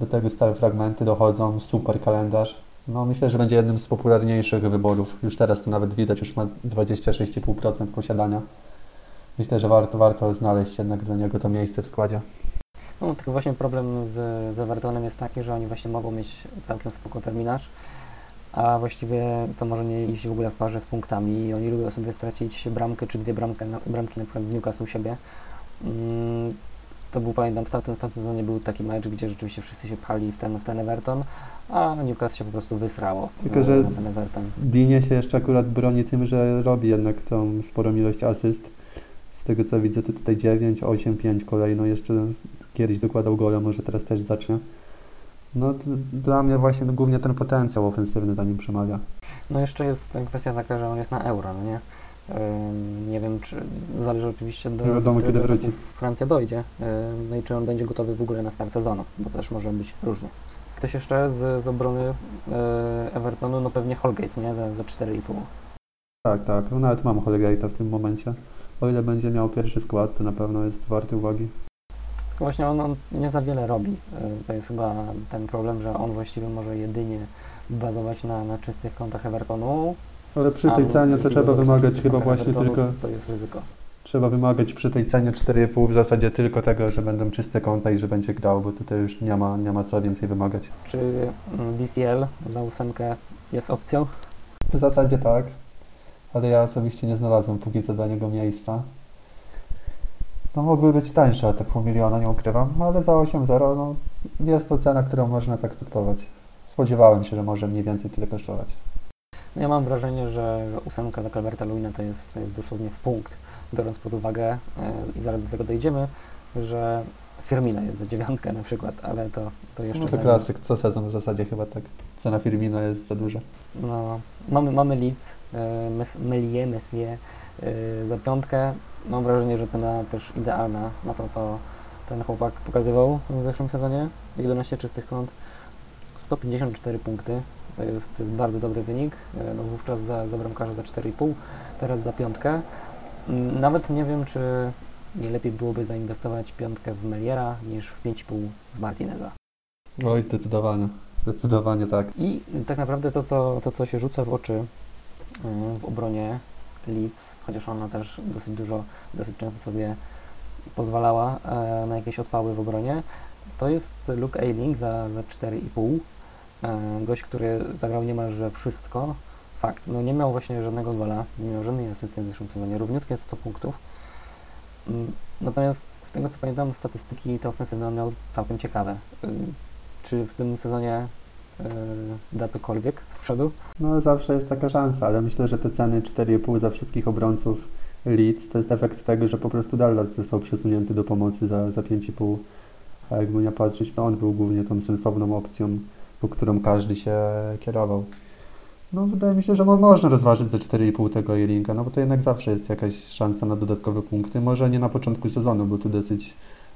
Speaker 2: Do tego stałe fragmenty dochodzą, super kalendarz. No myślę, że będzie jednym z popularniejszych wyborów. Już teraz to nawet widać, już ma 26,5% posiadania. Myślę, że warto, warto znaleźć jednak dla niego to miejsce w składzie.
Speaker 1: No, tylko właśnie problem z, z Evertonem jest taki, że oni właśnie mogą mieć całkiem spoko terminarz, a właściwie to może nie iść w ogóle w parze z punktami i oni lubią sobie stracić bramkę czy dwie bramki, na, bramki na przykład z Newcastle u siebie. Mm, to był, pamiętam, w tamtym, w tamtym sezonie był taki mecz, gdzie rzeczywiście wszyscy się pchali w ten, w ten Everton, a Newcastle się po prostu wysrało
Speaker 2: Tylko,
Speaker 1: na,
Speaker 2: że-
Speaker 1: na ten Everton.
Speaker 2: Dinie się jeszcze akurat broni tym, że robi jednak tą sporą ilość asyst. Z tego co widzę, to tutaj 9, 8, 5 kolejno. Jeszcze kiedyś dokładał gola, może teraz też zacznie. No to dla mnie właśnie głównie ten potencjał ofensywny za nim przemawia.
Speaker 1: No jeszcze jest kwestia taka, że on jest na euro, no nie? Ym, Nie wiem, czy zależy oczywiście do
Speaker 2: Nie wiadomo, kiedy wróci.
Speaker 1: Francja dojdzie. Ym, No i czy on będzie gotowy w ogóle na start sezonu, bo też może być różnie. Ktoś jeszcze z, z obrony y, Evertonu, no pewnie Holgate, nie? Za, za 4,5.
Speaker 2: Tak, tak. No nawet mam Holgate'a w tym momencie. O ile będzie miał pierwszy skład, to na pewno jest warty uwagi.
Speaker 1: Właśnie on, on nie za wiele robi. Y, To jest chyba ten problem, że on właściwie może jedynie bazować na, na czystych kontach Evertonu.
Speaker 2: Ale przy tej cenie to trzeba wymagać chyba właśnie
Speaker 1: Evertonu,
Speaker 2: tylko
Speaker 1: To jest ryzyko.
Speaker 2: Trzeba wymagać przy tej cenie 4,5 w zasadzie tylko tego, że będą czyste konta i że będzie grał, bo tutaj już nie ma, nie ma co więcej wymagać.
Speaker 1: Czy mm, DCL za ósemkę jest opcją?
Speaker 2: W zasadzie tak, ale ja osobiście nie znalazłem póki co dla niego miejsca. No mogły być tańsze o te pół miliona, nie ukrywam, no, ale za 8,0 no, jest to cena, którą można zaakceptować. Spodziewałem się, że może mniej więcej tyle kosztować.
Speaker 1: No Ja mam wrażenie, że, że ósemka za Calverta Luina to jest, to jest dosłownie w punkt, biorąc pod uwagę, e, i zaraz do tego dojdziemy, że Firmino jest za dziewiątkę na przykład, ale to, to jeszcze
Speaker 2: No to klasyk, co sezon w zasadzie chyba tak. Cena Firmino jest za duża.
Speaker 1: No, mamy, mamy Leeds, e, Mes, Melie, e, za piątkę. Mam wrażenie, że cena też idealna na to, co ten chłopak pokazywał w zeszłym sezonie. 11 czystych kąt, 154 punkty. To jest, to jest bardzo dobry wynik. E, No wówczas za, za bramkarza za 4,5, teraz za piątkę. Mm, Nawet nie wiem, czy nie lepiej byłoby zainwestować piątkę w Meliera niż w 5,5 w Martineza.
Speaker 2: Oj, zdecydowanie. Zdecydowanie tak.
Speaker 1: I tak naprawdę to, co, to, co się rzuca w oczy y, w obronie Leeds, chociaż ona też dosyć dużo, dosyć często sobie pozwalała e, na jakieś odpały w obronie, to jest Luke Ayling za, za 4,5. E, Gość, który zagrał niemalże wszystko. Fakt, no nie miał właśnie żadnego gola, nie miał żadnej asysty w zeszłym sezonie, równiutkie 100 punktów. Mm, Natomiast z tego co pamiętam, statystyki te ofensywne on miał całkiem ciekawe. Y, Czy w tym sezonie y, da cokolwiek z przodu?
Speaker 2: No zawsze jest taka szansa, ale myślę, że te ceny 4,5 za wszystkich obrońców Leeds to jest efekt tego, że po prostu Dallas został przesunięty do pomocy za, za 5,5. A jakby nie patrzeć, to on był głównie tą sensowną opcją, po którą każdy się kierował. No wydaje mi się, że mo- można rozważyć za 4,5 tego Jelinka, no bo to jednak zawsze jest jakaś szansa na dodatkowe punkty. Może nie na początku sezonu, bo tu dosyć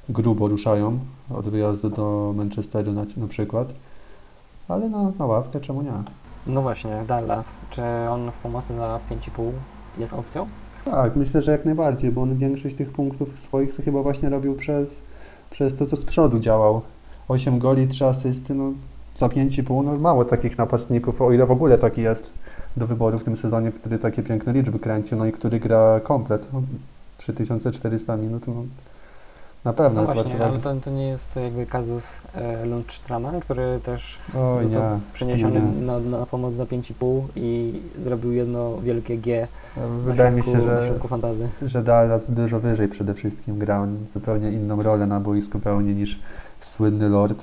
Speaker 2: grubo ruszają od wyjazdu do Manchesteru na, na przykład. Ale na, na ławkę czemu nie?
Speaker 1: No właśnie, Dallas. Czy on w pomocy za 5,5 jest opcją?
Speaker 2: Tak, myślę, że jak najbardziej, bo on większość tych punktów swoich to chyba właśnie robił przez, przez to, co z przodu działał. 8 goli, 3 asysty, no za 5,5, no mało takich napastników, o ile w ogóle taki jest do wyboru w tym sezonie, który takie piękne liczby kręcił, no i który gra komplet. No, 3400 minut, no na pewno
Speaker 1: No właśnie, ale to, to nie jest jakby kazus e, Lundstrama, który też
Speaker 2: Oj
Speaker 1: został
Speaker 2: nie,
Speaker 1: przeniesiony
Speaker 2: nie.
Speaker 1: na, na pomoc za 5,5 i zrobił jedno wielkie G na
Speaker 2: Wydaje mi
Speaker 1: środku,
Speaker 2: się,
Speaker 1: na
Speaker 2: że
Speaker 1: środku fantazy.
Speaker 2: że Dallas dużo wyżej przede wszystkim grał, zupełnie inną rolę na boisku pełni niż słynny Lord.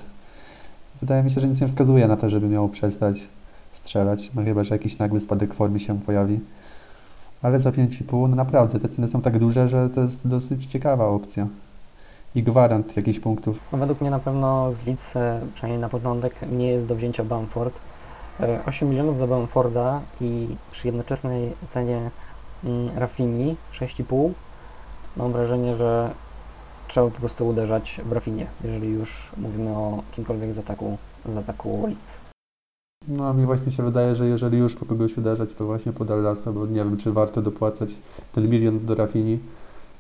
Speaker 2: Wydaje mi się, że nic nie wskazuje na to, żeby miał przestać strzelać, no chyba, że jakiś nagły spadek formy się pojawi. Ale za 5,5 no naprawdę te ceny są tak duże, że to jest dosyć ciekawa opcja. I gwarant jakichś punktów.
Speaker 1: No według mnie na pewno z Leeds, e, przynajmniej na początek, nie jest do wzięcia Bamford. E, 8 milionów za Bamforda i przy jednoczesnej cenie mm, Rafini 6,5 mam wrażenie, że trzeba po prostu uderzać w Rafinie, jeżeli już mówimy o kimkolwiek z ataku, z ataku Leeds.
Speaker 2: No a mi właśnie się wydaje, że jeżeli już po kogoś uderzać, to właśnie po Dallasa, bo nie wiem, czy warto dopłacać ten milion do Rafini,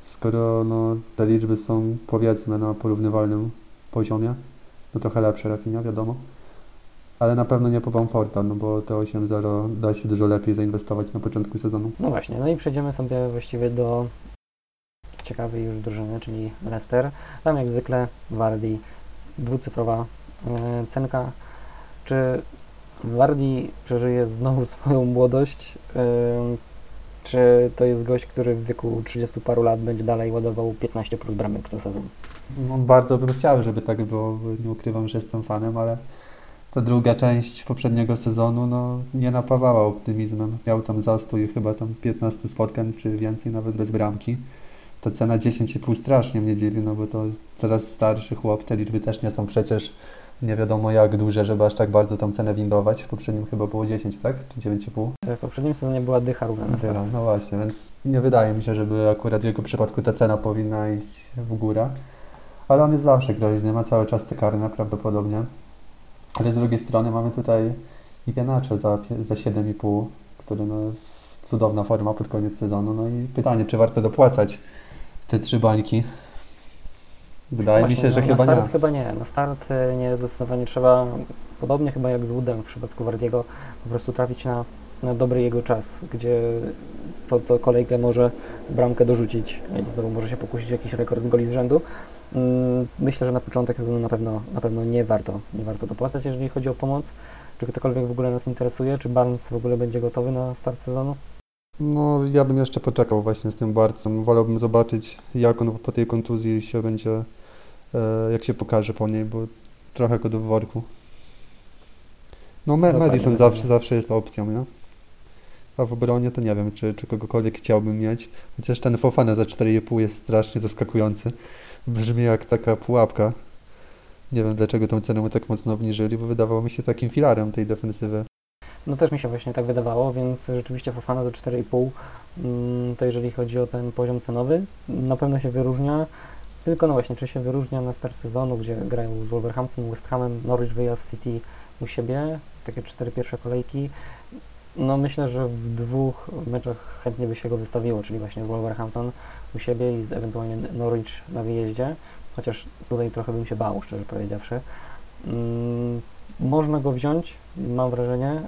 Speaker 2: skoro no, te liczby są powiedzmy na porównywalnym poziomie. no trochę lepszy Rafinha, wiadomo. Ale na pewno nie po Bamforda, no bo te 8-0 da się dużo lepiej zainwestować na początku sezonu.
Speaker 1: No właśnie, no i przejdziemy sobie właściwie do ciekawej już drużyny, czyli Leicester. Tam jak zwykle Wardi, dwucyfrowa e, cenka. Czy Wardi przeżyje znowu swoją młodość? E, czy to jest gość, który w wieku 30 paru lat będzie dalej ładował 15 plus bramek co sezon?
Speaker 2: No, bardzo bym chciał, żeby tak było, nie ukrywam, że jestem fanem, ale ta druga część poprzedniego sezonu no, nie napawała optymizmem. Miał tam zastój chyba tam 15 spotkań, czy więcej, nawet bez bramki. Ta cena 10,5 strasznie mnie dziwi, no bo to coraz starszy chłop, te liczby też nie są przecież nie wiadomo jak duże, żeby aż tak bardzo tą cenę windować. W poprzednim chyba było 10, tak? Czy 9,5?
Speaker 1: W poprzednim sezonie była dycha równa na start.
Speaker 2: No właśnie, więc nie wydaje mi się, żeby akurat w jego przypadku ta cena powinna iść w górę. Ale on jest zawsze groźny, ma cały czas te karne prawdopodobnie. Ale z drugiej strony mamy tutaj Iheanacho za, za 7,5, który no cudowna forma pod koniec sezonu. No i pytanie, czy warto dopłacać te trzy bańki? Wydaje mi
Speaker 1: Właśnie,
Speaker 2: się, że
Speaker 1: no,
Speaker 2: chyba
Speaker 1: na start
Speaker 2: nie.
Speaker 1: chyba nie. Na start e, nie, zdecydowanie trzeba, podobnie chyba jak z Woodem w przypadku Wardiego, po prostu trafić na, na dobry jego czas, gdzie co, co kolejkę może bramkę dorzucić i znowu może się pokusić jakiś rekord goli z rzędu. Mm, Myślę, że na początek sezonu na pewno, na pewno nie warto, nie warto dopłacać, jeżeli chodzi o pomoc. Czy ktokolwiek w ogóle nas interesuje? Czy Barnes w ogóle będzie gotowy na start sezonu?
Speaker 2: No, ja bym jeszcze poczekał właśnie z tym Barcem. Wolałbym zobaczyć, jak on po tej kontuzji się będzie, e, jak się pokaże po niej, bo trochę go do worku. No, Me-
Speaker 1: Dokładnie,
Speaker 2: Madison
Speaker 1: dokładnie.
Speaker 2: zawsze, zawsze jest opcją, nie? A w obronie to nie wiem, czy, czy kogokolwiek chciałbym mieć. Chociaż ten Fofana za 4,5 jest strasznie zaskakujący. Brzmi jak taka pułapka. Nie wiem, dlaczego tą cenę mu tak mocno obniżyli, bo wydawało mi się takim filarem tej defensywy.
Speaker 1: No też mi się właśnie tak wydawało, więc rzeczywiście Fofana za 4,5 mm, to jeżeli chodzi o ten poziom cenowy, na pewno się wyróżnia. Tylko no właśnie, czy się wyróżnia na start sezonu, gdzie grają z Wolverhampton, West Hamem, Norwich wyjazd City u siebie, takie cztery pierwsze kolejki. No myślę, że w dwóch meczach chętnie by się go wystawiło, czyli właśnie z Wolverhampton u siebie i z ewentualnie Norwich na wyjeździe, chociaż tutaj trochę bym się bał, szczerze powiedziawszy. Można go wziąć, mam wrażenie,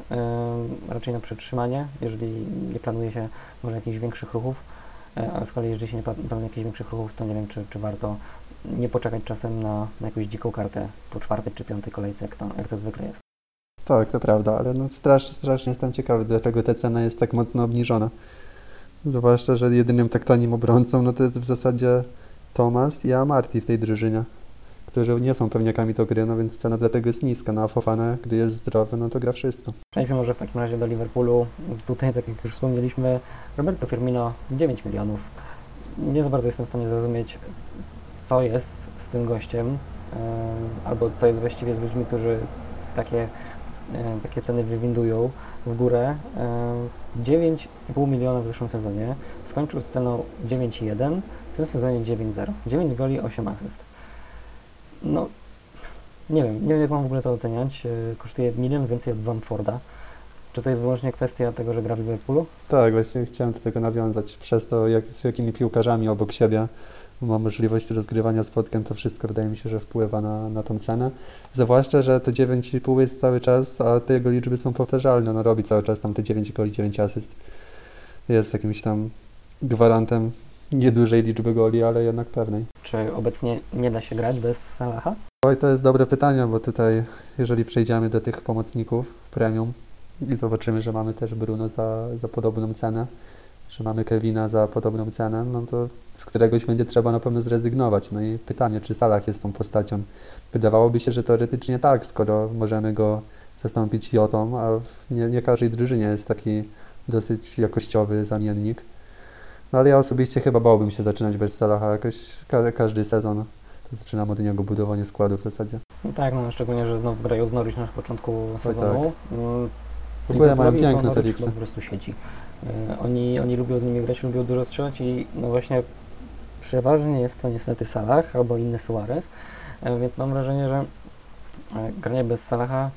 Speaker 1: raczej na przetrzymanie, jeżeli nie planuje się może jakichś większych ruchów, e, ale z kolei jeżeli się nie pla- planuje jakichś większych ruchów, to nie wiem, czy, czy warto nie poczekać czasem na, na jakąś dziką kartę po czwartej czy piątej kolejce, jak to, jak to zwykle jest.
Speaker 2: Tak, to prawda, ale no strasznie, strasznie jestem ciekawy, dlaczego ta cena jest tak mocno obniżona. Zwłaszcza, że jedynym tak tanim obrońcą, no to jest w zasadzie Thomas i Amarty w tej drużynie, którzy nie są pewniakami do gry, no więc cena dlatego jest niska, no Fofana, gdy jest zdrowy, no to gra wszystko.
Speaker 1: Przejdźmy może w takim razie do Liverpoolu. Tutaj, tak jak już wspomnieliśmy, Roberto Firmino 9 milionów. Nie za bardzo jestem w stanie zrozumieć, co jest z tym gościem, em, albo co jest właściwie z ludźmi, którzy takie, e, takie ceny wywindują w górę. Em, 9,5 miliona w zeszłym sezonie, skończył z ceną 9,1, w tym sezonie 9,0. 9 goli, 8 asyst. No, nie wiem, nie wiem jak mam w ogóle to oceniać. E, Kosztuje milion więcej od Bamforda. Czy to jest wyłącznie kwestia tego, że gra w Liverpoolu?
Speaker 2: Tak, właśnie chciałem do tego nawiązać. Przez to, jak, z jakimi piłkarzami obok siebie ma możliwość rozgrywania spotkań, to wszystko wydaje mi się, że wpływa na, na tą cenę. Zwłaszcza, że te 9,5 jest cały czas, a te jego liczby są powtarzalne. No robi cały czas tam te 9 goli, 9 asyst. Jest jakimś tam gwarantem niedużej liczby goli, ale jednak pewnej.
Speaker 1: Czy obecnie nie da się grać bez Salaha?
Speaker 2: Oj, to jest dobre pytanie, bo tutaj, jeżeli przejdziemy do tych pomocników premium i zobaczymy, że mamy też Bruno za, za podobną cenę, że mamy Kevina za podobną cenę, no to z któregoś będzie trzeba na pewno zrezygnować. No i pytanie, czy Salah jest tą postacią? Wydawałoby się, że teoretycznie tak, skoro możemy go zastąpić Jotą, a nie, nie każdej drużynie jest taki dosyć jakościowy zamiennik. No ale ja osobiście chyba bałbym się zaczynać bez Salaha jakoś ka- każdy sezon. To zaczynam od niego budowanie składu w zasadzie.
Speaker 1: No tak, no szczególnie, że znowu grają z Norwich na początku sezonu. Mm,
Speaker 2: W ogóle mają piękne te
Speaker 1: po prostu siedzi. E, Oni, oni lubią z nimi grać, lubią dużo strzelać i no właśnie przeważnie jest to niestety Salah albo inny Suarez, E, więc mam wrażenie, że e, granie bez Salaha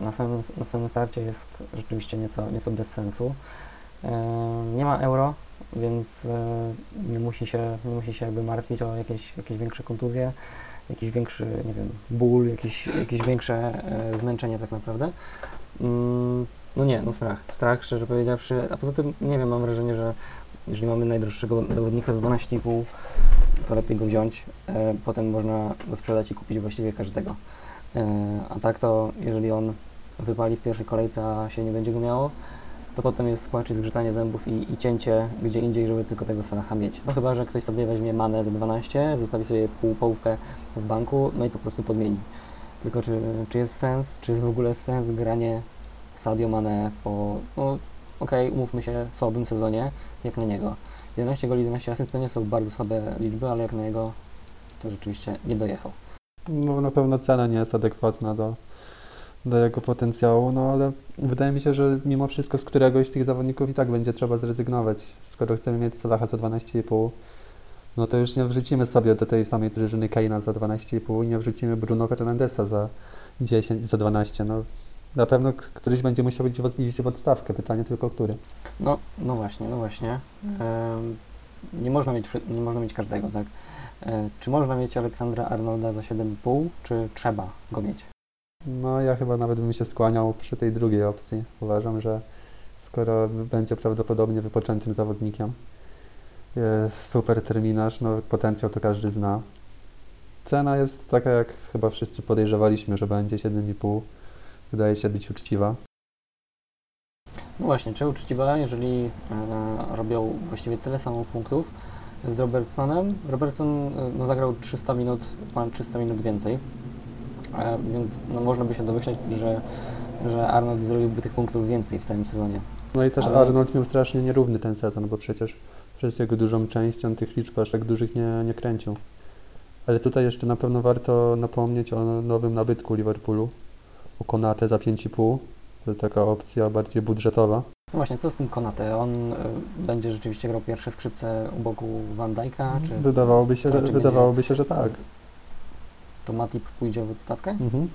Speaker 1: na samym, na samym starcie jest rzeczywiście nieco, nieco bez sensu. Nie ma euro, więc e, nie musi się, nie musi się jakby martwić o jakieś, jakieś większe kontuzje, jakiś większy, nie wiem, ból, jakieś, jakieś większe e, zmęczenie tak naprawdę. Mm, no nie, no strach, strach, szczerze powiedziawszy, a poza tym, nie wiem, mam wrażenie, że jeżeli mamy najdroższego zawodnika za 12,5, to lepiej go wziąć, e, potem można go sprzedać i kupić właściwie każdego. A tak to, jeżeli on wypali w pierwszej kolejce, a się nie będzie go miało, to potem jest płacz i zgrzytanie zębów i, i cięcie gdzie indziej, żeby tylko tego Salaha mieć. No chyba, że ktoś sobie weźmie manę za 12, zostawi sobie pół połówkę w banku, no i po prostu podmieni. Tylko czy, czy jest sens, czy jest w ogóle sens granie Sadio Mane po, no okej, umówmy się, słabym sezonie, jak na niego. 11 goli, 11 asyst to nie są bardzo słabe liczby, ale jak na niego to rzeczywiście nie dojechał.
Speaker 2: No na pewno cena nie jest adekwatna do, do jego potencjału, no ale wydaje mi się, że mimo wszystko z któregoś z tych zawodników i tak będzie trzeba zrezygnować. Skoro chcemy mieć Salaha za 12,5, no to już nie wrzucimy sobie do tej samej drużyny Kaina za 12,5 i nie wrzucimy Bruno Fernandesa za 10, za 12. No, na pewno któryś będzie musiał iść w- iść w odstawkę, pytanie tylko który.
Speaker 1: No, no właśnie, no właśnie. Em, nie, można mieć, nie można mieć każdego, tak? E, czy można mieć Aleksandra Arnolda za 7,5, czy trzeba go mieć?
Speaker 2: No ja chyba nawet bym się skłaniał przy tej drugiej opcji. Uważam, że skoro będzie prawdopodobnie wypoczętym zawodnikiem, super terminarz, no potencjał to każdy zna. Cena jest taka, jak chyba wszyscy podejrzewaliśmy, że będzie 7,5. Wydaje się być uczciwa.
Speaker 1: No właśnie, czy uczciwa, jeżeli e, robią właściwie tyle samo punktów z Robertsonem. Robertson e, no, zagrał 300 minut, ponad 300 minut więcej, więc no, można by się domyśleć, że, że Arnold zrobiłby tych punktów więcej w całym sezonie.
Speaker 2: No i też
Speaker 1: Ale-
Speaker 2: Arnold miał strasznie nierówny ten sezon, bo przecież przez jego dużą część on tych liczb aż tak dużych nie, nie kręcił. Ale tutaj jeszcze na pewno warto napomnieć o nowym nabytku Liverpoolu, o Konate za 5,5. To taka opcja bardziej budżetowa.
Speaker 1: No właśnie, co z tym Konate? On e, będzie rzeczywiście grał pierwsze skrzypce u boku Van Dijk'a, czy
Speaker 2: Wydawałoby się, że, wydawałoby się, że tak.
Speaker 1: To Matip pójdzie w odstawkę?
Speaker 2: Mhm.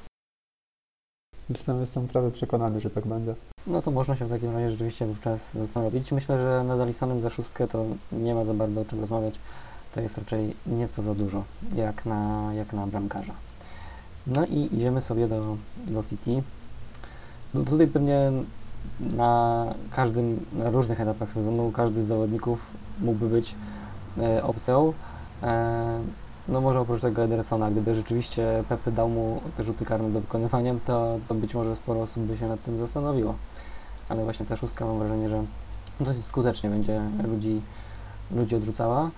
Speaker 2: Jestem, jestem prawie przekonany, że tak będzie.
Speaker 1: No to można się w takim razie rzeczywiście wówczas zastanowić. Myślę, że nad Alisonem za szóstkę to nie ma za bardzo o czym rozmawiać. To jest raczej nieco za dużo, jak na, jak na bramkarza. No i idziemy sobie do, do City. No tutaj pewnie na każdym, na różnych etapach sezonu każdy z zawodników mógłby być e, opcją. E, no może oprócz tego Edersona, gdyby rzeczywiście Pepe dał mu te rzuty karne do wykonywania, to, to być może sporo osób by się nad tym zastanowiło. Ale właśnie ta szóstka mam wrażenie, że dosyć skutecznie będzie ludzi, ludzi odrzucała.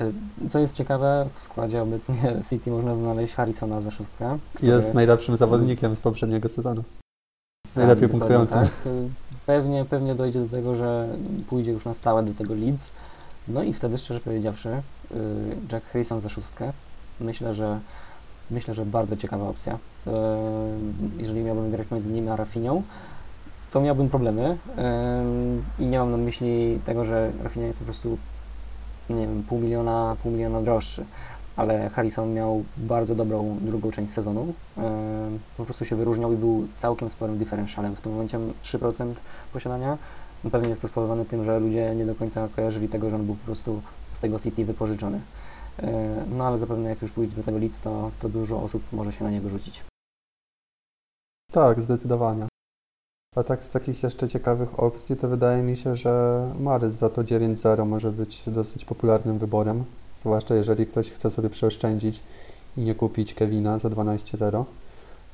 Speaker 1: Y, Co jest ciekawe, w składzie obecnie City można znaleźć Harrisona za szóstkę. który-
Speaker 2: Jest najlepszym zawodnikiem z poprzedniego sezonu.
Speaker 1: tak,
Speaker 2: najlepiej
Speaker 1: dokładnie
Speaker 2: punktującym.
Speaker 1: Tak. Pewnie, pewnie dojdzie do tego, że pójdzie już na stałe do tego Leeds. No i wtedy, szczerze powiedziawszy, Jack Harrison za szóstkę. Myślę, że myślę, że bardzo ciekawa opcja. Y, Jeżeli miałbym grać między nimi a Rafinią, to miałbym problemy. Y, I nie mam na myśli tego, że Rafinha jest po prostu nie wiem, pół miliona, pół miliona droższy. Ale Harrison miał bardzo dobrą drugą część sezonu. Po prostu się wyróżniał i był całkiem sporym differentialem. W tym momencie 3% posiadania. No Pewnie jest to spowodowane tym, że ludzie nie do końca kojarzyli tego, że on był po prostu z tego City wypożyczony. Yy, No ale zapewne jak już pójdzie do tego Leeds, to, to dużo osób może się na niego rzucić.
Speaker 2: Tak, zdecydowanie. A tak z takich jeszcze ciekawych opcji, to wydaje mi się, że Marys za to 9-0 może być dosyć popularnym wyborem. Zwłaszcza jeżeli ktoś chce sobie przeoszczędzić i nie kupić Kevina za 12-0.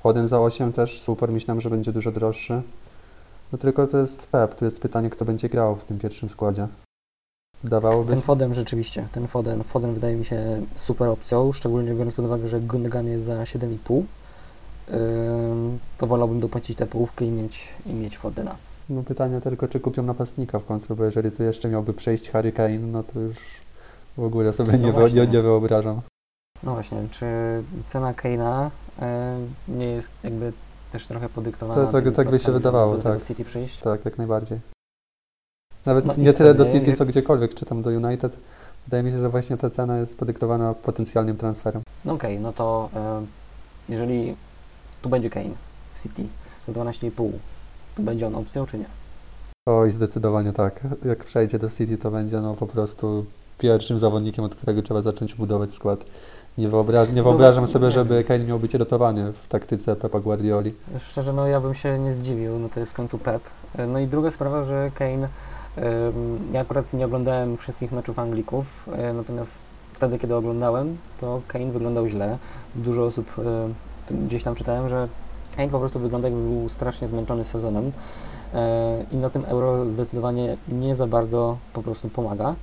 Speaker 2: Foden za 8 też super, myślałem, że będzie dużo droższy. No tylko to jest Pep, tu jest pytanie, kto będzie grał w tym pierwszym składzie. Wydawałoby
Speaker 1: Ten. Foden rzeczywiście, ten Foden, Foden wydaje mi się super opcją, szczególnie biorąc pod uwagę, że Gundogan jest za 7,5. Yy, to wolałbym dopłacić tę połówkę i mieć, i mieć Fodena.
Speaker 2: No pytanie tylko, czy kupią napastnika w końcu, bo jeżeli tu jeszcze miałby przejść Harry Kane, no to już w ogóle sobie
Speaker 1: No
Speaker 2: nie,
Speaker 1: właśnie.
Speaker 2: nie, wyobrażam.
Speaker 1: No właśnie, czy cena Kane'a e, nie jest jakby też trochę podyktowana
Speaker 2: To- tak-
Speaker 1: tymi
Speaker 2: tak by się wydawało,
Speaker 1: żeby do
Speaker 2: tak.
Speaker 1: City przyjść?
Speaker 2: Tak, jak najbardziej. Nawet
Speaker 1: No
Speaker 2: nie tyle do City, co gdziekolwiek, czy tam do United. Wydaje mi się, że właśnie ta cena jest podyktowana potencjalnym transferem.
Speaker 1: No okej, no to e, jeżeli tu będzie Kane w City za 12,5, to będzie on opcją czy nie?
Speaker 2: Oj, zdecydowanie tak. Jak przejdzie do City, to będzie no po prostu pierwszym zawodnikiem, od którego trzeba zacząć budować skład. Nie, wyobra- nie wyobrażam sobie, żeby Kane miał być rotowany w taktyce Pepa Guardioli.
Speaker 1: Szczerze, no ja bym się nie zdziwił, no to jest w końcu Pep. No i druga sprawa, że Kane, ja akurat nie oglądałem wszystkich meczów Anglików, e, natomiast wtedy, kiedy oglądałem, to Kane wyglądał źle. Dużo osób, e, gdzieś tam czytałem, że Kane po prostu wygląda jakby był strasznie zmęczony sezonem e, i na tym Euro zdecydowanie nie za bardzo po prostu pomaga.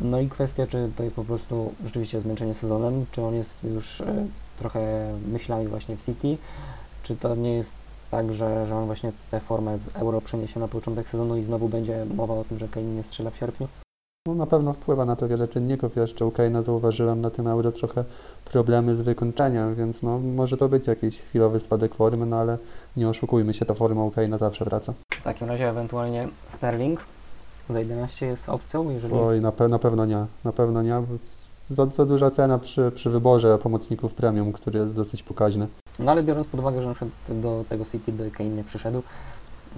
Speaker 1: No i kwestia, czy to jest po prostu rzeczywiście zmęczenie sezonem, czy on jest już e, trochę myślami właśnie w City, czy to nie jest tak, że, że on właśnie tę formę z Euro przeniesie na początek sezonu i znowu będzie mowa o tym, że Kane nie strzela w sierpniu?
Speaker 2: No, na pewno wpływa na to wiele czynników. Jeszcze u Kane'a zauważyłem na tym Euro trochę problemy z wykończeniem, więc no, może to być jakiś chwilowy spadek formy, no ale nie oszukujmy się, ta forma u Kane'a zawsze wraca.
Speaker 1: W takim razie ewentualnie Sterling za 11 jest opcją, jeżeli...
Speaker 2: Oj, na, pe- na pewno nie. Na pewno nie. bo Za, za duża cena przy, przy wyborze pomocników premium, który jest dosyć pokaźny.
Speaker 1: No ale biorąc pod uwagę, że na przykład do tego City by Kane nie przyszedł,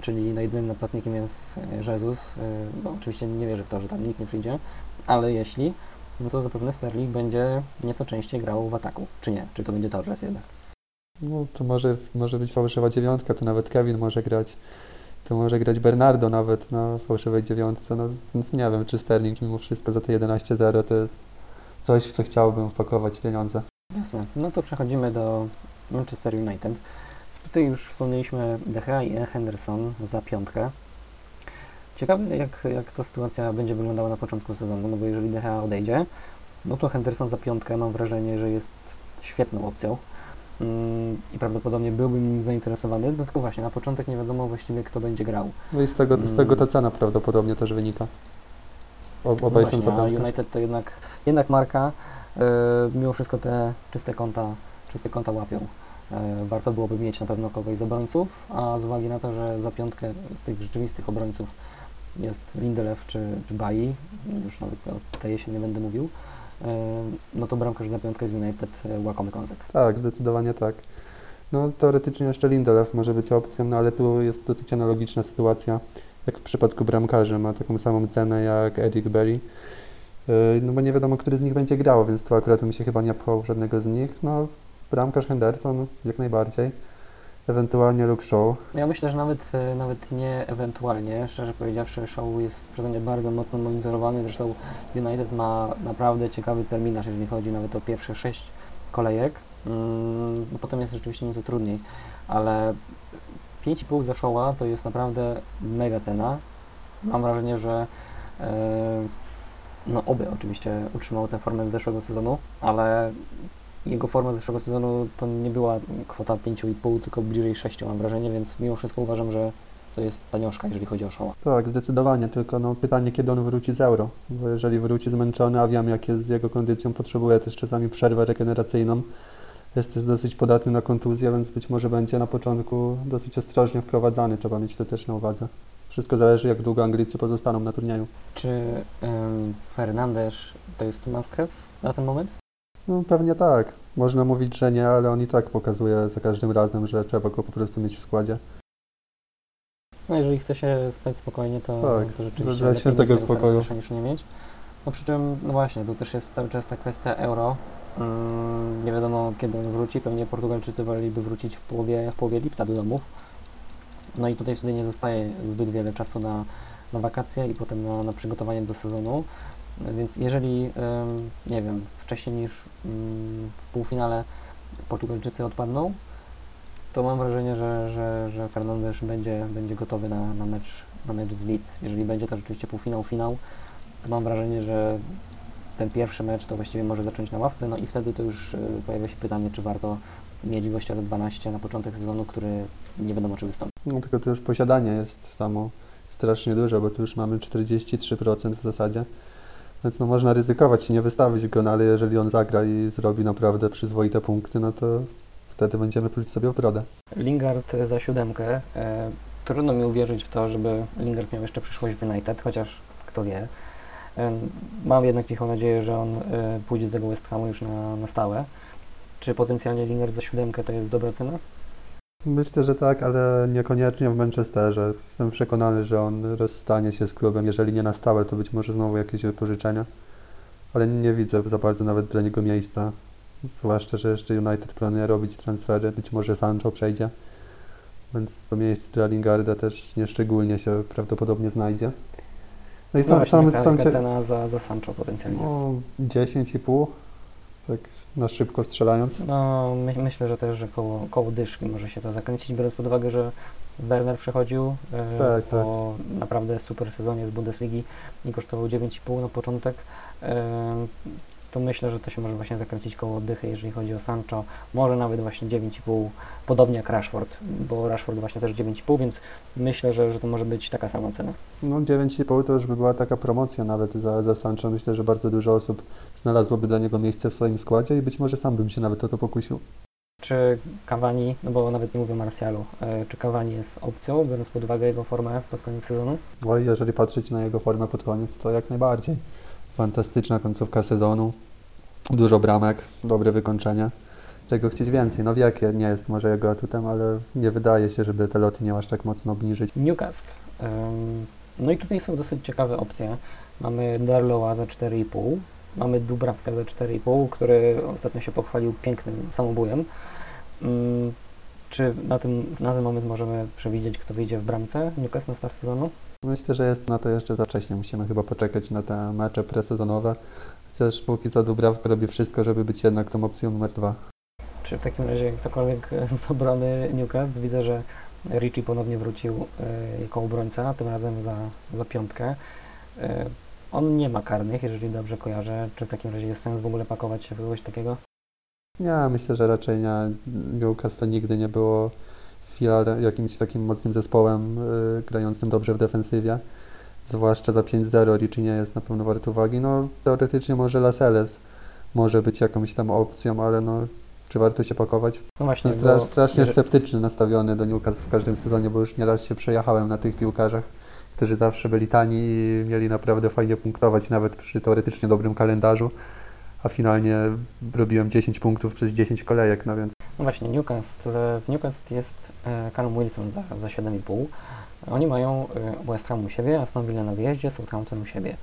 Speaker 1: czyli no jedynym napastnikiem jest e, Jesus, e, no oczywiście nie wierzę w to, że tam nikt nie przyjdzie, ale jeśli, no to zapewne Sterling będzie nieco częściej grał w ataku, czy nie? Czy to będzie Torres jednak?
Speaker 2: No, to może, może być fałszywa dziewiątka, to nawet Kevin może grać. To może grać Bernardo nawet na fałszywej dziewiątce, no, więc nie wiem, czy Sterling mimo wszystko za te 11-0 to jest coś, w co chciałbym wpakować pieniądze.
Speaker 1: Jasne. No to przechodzimy do Manchester United. Tutaj już wspomnieliśmy De Gea i Henderson za piątkę. Ciekawe, jak, jak ta sytuacja będzie wyglądała na początku sezonu, no bo jeżeli De Gea odejdzie, no to Henderson za piątkę mam wrażenie, że jest świetną opcją i prawdopodobnie byłbym nim zainteresowany, no tylko właśnie na początek nie wiadomo właściwie kto będzie grał.
Speaker 2: No i z tego, z
Speaker 1: Mm.
Speaker 2: tego ta cena prawdopodobnie też wynika. O,
Speaker 1: No
Speaker 2: obaj są
Speaker 1: właśnie, a. United to jednak, jednak marka, yy, mimo wszystko te czyste konta, czyste konta łapią. Yy, warto byłoby mieć na pewno kogoś z obrońców, a z uwagi na to, że za piątkę z tych rzeczywistych obrońców jest Lindelöf czy, czy Bailly, już nawet o tej jesieni nie będę mówił, no to bramkarz za piątkę z United yy, łakomy kąsek.
Speaker 2: Tak, zdecydowanie tak. No teoretycznie jeszcze Lindelöf może być opcją, no ale tu jest dosyć analogiczna sytuacja, jak w przypadku bramkarzy, ma taką samą cenę jak Eric Berry. Yy, No bo nie wiadomo, który z nich będzie grał, więc tu akurat bym się chyba nie pchał w żadnego z nich. No bramkarz Henderson jak najbardziej, ewentualnie Luke Shaw.
Speaker 1: Ja myślę, że nawet, e, nawet nie ewentualnie, szczerze powiedziawszy, show jest przeze mnie bardzo mocno monitorowany, zresztą United ma naprawdę ciekawy terminarz, jeżeli chodzi nawet o pierwsze sześć kolejek, mm, potem jest rzeczywiście nieco trudniej, ale 5,5 za showa to jest naprawdę mega cena. Mam wrażenie, że e, no oby oczywiście utrzymał tę formę z zeszłego sezonu, ale jego forma z zeszłego sezonu to nie była kwota 5,5, tylko bliżej 6 mam wrażenie, więc mimo wszystko uważam, że to jest tanioszka, jeżeli chodzi o Showa.
Speaker 2: Tak, zdecydowanie, tylko no, pytanie, kiedy on wróci z euro. Bo jeżeli wróci zmęczony, a wiem, jak jest z jego kondycją, potrzebuje też czasami przerwę regeneracyjną. Jest też dosyć podatny na kontuzję, więc być może będzie na początku dosyć ostrożnie wprowadzany. Trzeba mieć to też na uwadze. Wszystko zależy, jak długo Anglicy pozostaną na turnieju.
Speaker 1: Czy um, Fernandes to jest must have na ten moment?
Speaker 2: No pewnie tak. Można mówić, że nie, ale on i tak pokazuje za każdym razem, że trzeba go po prostu mieć w składzie.
Speaker 1: No jeżeli chce się spać spokojnie, to,
Speaker 2: Tak,
Speaker 1: to rzeczywiście
Speaker 2: dla
Speaker 1: lepiej
Speaker 2: świętego
Speaker 1: mieć tego
Speaker 2: spokoju.
Speaker 1: Niż nie mieć. No przy czym, no właśnie, tu też jest cały czas ta kwestia euro. Mm, nie wiadomo kiedy on wróci, pewnie Portugalczycy woleliby wrócić w połowie, w połowie lipca do domów. No i tutaj wtedy nie zostaje zbyt wiele czasu na, na wakacje i potem na, na przygotowanie do sezonu. Więc jeżeli, nie wiem, wcześniej niż ym, w półfinale Portugalczycy odpadną, to mam wrażenie, że, że, że Fernandes będzie, będzie gotowy na, na, mecz, na mecz z Leeds. Jeżeli będzie to rzeczywiście półfinał, finał, to mam wrażenie, że ten pierwszy mecz to właściwie może zacząć na ławce, no i wtedy to już y, pojawia się pytanie, czy warto mieć gościa za 12 na początek sezonu, który nie wiadomo czy wystąpi.
Speaker 2: No tylko to już posiadanie jest samo strasznie duże, bo tu już mamy 43% w zasadzie. Więc no można ryzykować i nie wystawić go, no ale jeżeli on zagra i zrobi naprawdę przyzwoite punkty, no to wtedy będziemy pluć sobie w brodę.
Speaker 1: Lingard za siódemkę. E, trudno mi uwierzyć w to, żeby Lingard miał jeszcze przyszłość w United, chociaż kto wie. E, mam jednak cichą nadzieję, że on e, pójdzie do tego West Hamu już na, na stałe. Czy potencjalnie Lingard za siódemkę to jest dobra cena?
Speaker 2: Myślę, że tak, ale niekoniecznie w Manchesterze. Jestem przekonany, że on rozstanie się z klubem. Jeżeli nie na stałe, to być może znowu jakieś wypożyczenia. Ale nie widzę za bardzo nawet dla niego miejsca. Zwłaszcza, że jeszcze United planuje robić transfery. Być może Sancho przejdzie. Więc to miejsce dla Lingarda też nieszczególnie się prawdopodobnie znajdzie. No i
Speaker 1: No
Speaker 2: sam,
Speaker 1: właśnie,
Speaker 2: sam, sam
Speaker 1: cena za, za Sancho potencjalnie?
Speaker 2: no, 10,5. Tak na szybko strzelając.
Speaker 1: No, my, myślę, że też, że koło, koło dyszki może się to zakręcić, biorąc pod uwagę, że Werner przechodził e,
Speaker 2: Tak,
Speaker 1: po naprawdę super sezonie z Bundesligi i kosztował 9,5 na początek. E, to myślę, że to się może właśnie zakręcić koło dychy, jeżeli chodzi o Sancho. Może nawet właśnie 9,5, podobnie jak Rashford, bo Rashford właśnie też 9,5, więc myślę, że, że to może być taka sama cena.
Speaker 2: No 9,5 to już by była taka promocja nawet za, za Sancho. Myślę, że bardzo dużo osób znalazłoby dla niego miejsce w swoim składzie i być może sam bym się nawet o to pokusił.
Speaker 1: Czy Cavani, no bo nawet nie mówię o Martialu, e, czy Cavani jest opcją, biorąc pod uwagę jego formę pod koniec sezonu?
Speaker 2: No i jeżeli patrzeć na jego formę pod koniec, to jak najbardziej. Fantastyczna końcówka sezonu, dużo bramek, dobre wykończenie. Czego chcieć więcej? No wiek nie jest może jego atutem, ale nie wydaje się, żeby te loty miał aż tak mocno obniżyć.
Speaker 1: Newcastle. No i tutaj są dosyć ciekawe opcje. Mamy Darloa za 4,5, mamy Dubrawkę za 4,5, który ostatnio się pochwalił pięknym samobójem. Czy na, tym, na ten moment możemy przewidzieć, kto wyjdzie w bramce Newcastle na start sezonu?
Speaker 2: Myślę, że jest na to jeszcze za wcześnie. Musimy chyba poczekać na te mecze presezonowe. Chociaż póki co Dubrawka robi wszystko, żeby być jednak tą opcją numer dwa.
Speaker 1: Czy w takim razie ktokolwiek z obrony Newcastle? Widzę, że Richie ponownie wrócił y, jako obrońca, tym razem za, za piątkę. Y, On nie ma karnych, jeżeli dobrze kojarzę. Czy w takim razie jest sens w ogóle pakować się w kogoś takiego?
Speaker 2: Nie, myślę, że raczej nie. Newcastle nigdy nie było filar, jakimś takim mocnym zespołem y, grającym dobrze w defensywie. Zwłaszcza za 5-0 Ricci nie jest na pewno wart uwagi. No teoretycznie może Lascelles może być jakąś tam opcją, ale no czy warto się pakować?
Speaker 1: No właśnie,
Speaker 2: Jestem stra-
Speaker 1: bo
Speaker 2: strasznie sceptyczny nastawiony do Newcastle w każdym sezonie, bo już nieraz się przejechałem na tych piłkarzach, którzy zawsze byli tani i mieli naprawdę fajnie punktować, nawet przy teoretycznie dobrym kalendarzu, a finalnie robiłem 10 punktów przez 10 kolejek, no więc
Speaker 1: No właśnie, Newcastle, w Newcastle jest e, Callum Wilson za, za 7,5. Oni mają e, West Ham u siebie, Aston Villa na wyjeździe, Southampton u siebie.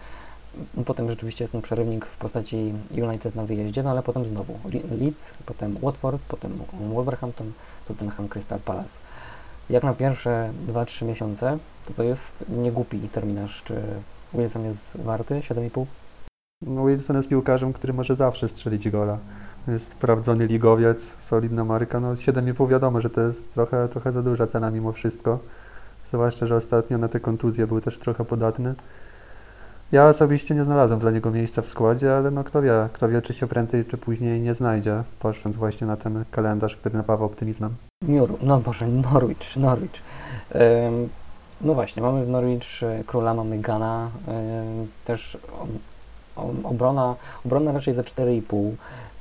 Speaker 1: Potem rzeczywiście jest ten przerywnik w postaci United na wyjeździe, no ale potem znowu Le- Leeds, potem Watford, potem Wolverhampton, Tottenham, Crystal Palace. Jak na pierwsze 2-3 miesiące, to to jest niegłupi terminarz. Czy Wilson jest warty 7,5?
Speaker 2: No Wilson jest piłkarzem, który może zawsze strzelić gola. Jest sprawdzony ligowiec, solidna marka, no 7,5 wiadomo, że to jest trochę, trochę za duża cena mimo wszystko, zwłaszcza, że ostatnio na te kontuzje był też trochę podatny. Ja osobiście nie znalazłem dla niego miejsca w składzie, ale no kto wie, kto wie, czy się prędzej, czy później nie znajdzie, patrząc właśnie na ten kalendarz, który napawa optymizmem.
Speaker 1: Miur, no Boże, Norwich, Norwich. Ym, no właśnie, mamy w Norwich króla, mamy Gana, ym, też obrona, obrona raczej za 4,5.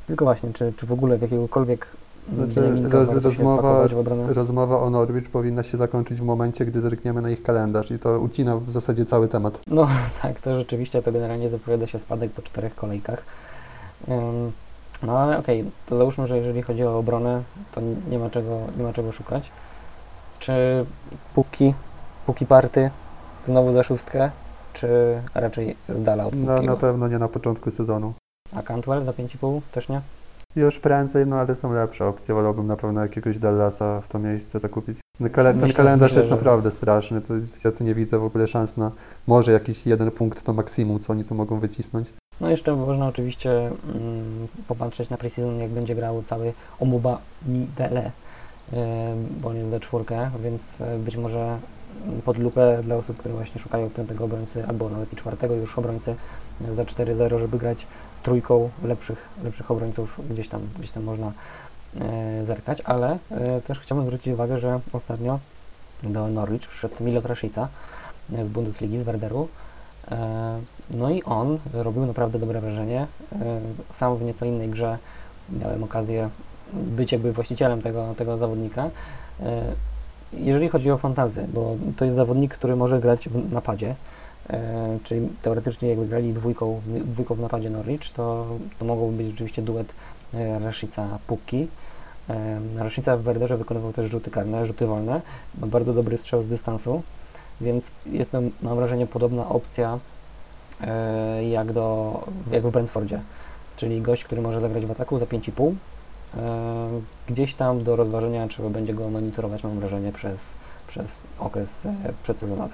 Speaker 1: Tylko właśnie, czy, czy w ogóle w jakiegokolwiek
Speaker 2: Znaczy, roz- rozmowa-? Rozmowa o Norwich powinna się zakończyć w momencie, gdy zerkniemy na ich kalendarz i to ucina w zasadzie cały temat.
Speaker 1: No tak, to rzeczywiście to generalnie zapowiada się spadek po czterech kolejkach. Ym, no ale okej, to załóżmy, że jeżeli chodzi o obronę, to nie ma czego, nie ma czego szukać. Czy Puki, Puki Party znowu za szóstkę, czy raczej z dala od
Speaker 2: Na,
Speaker 1: Pukiego?
Speaker 2: na pewno nie na początku sezonu.
Speaker 1: A Cantwell za 5,5 też nie?
Speaker 2: Już prędzej, no ale są lepsze opcje. Wolałbym na pewno jakiegoś Dallasa w to miejsce zakupić. No, kale- ten
Speaker 1: Myślę-
Speaker 2: kalendarz
Speaker 1: myślę,
Speaker 2: jest
Speaker 1: że-
Speaker 2: naprawdę straszny. To ja tu nie widzę w ogóle szans na może jakiś jeden punkt to maksimum, co oni tu mogą wycisnąć.
Speaker 1: No jeszcze można oczywiście mm, popatrzeć na preseason, jak będzie grał cały Omuba Midele, yy, bo on jest za czwórkę, więc yy, być może pod lupę dla osób, które właśnie szukają piątego obrońcy, albo nawet i czwartego już obrońcy za 4-0, żeby grać trójką lepszych, lepszych obrońców, gdzieś tam, gdzieś tam można yy, zerkać, ale yy, też chciałbym zwrócić uwagę, że ostatnio do Norwich przyszedł Milot Rashica yy, z Bundesligi, z Werderu, E, No i on robił naprawdę dobre wrażenie. E, Sam w nieco innej grze miałem okazję być jakby właścicielem tego, tego zawodnika. E, Jeżeli chodzi o fantazy, bo to jest zawodnik, który może grać w napadzie, e, czyli teoretycznie jakby grali dwójką, dwójką w napadzie Norwich, to, to mogłoby być rzeczywiście duet e, Rashica Pukki. E, Rocznica w Werderze wykonywał też rzuty karne, rzuty wolne. Ma bardzo dobry strzał z dystansu, więc jest to, mam wrażenie, podobna opcja e, jak, do, jak w Brentfordzie. Czyli gość, który może zagrać w ataku za 5,5. E, Gdzieś tam do rozważenia trzeba będzie go monitorować, mam wrażenie, przez, przez okres e, przedsezonowy.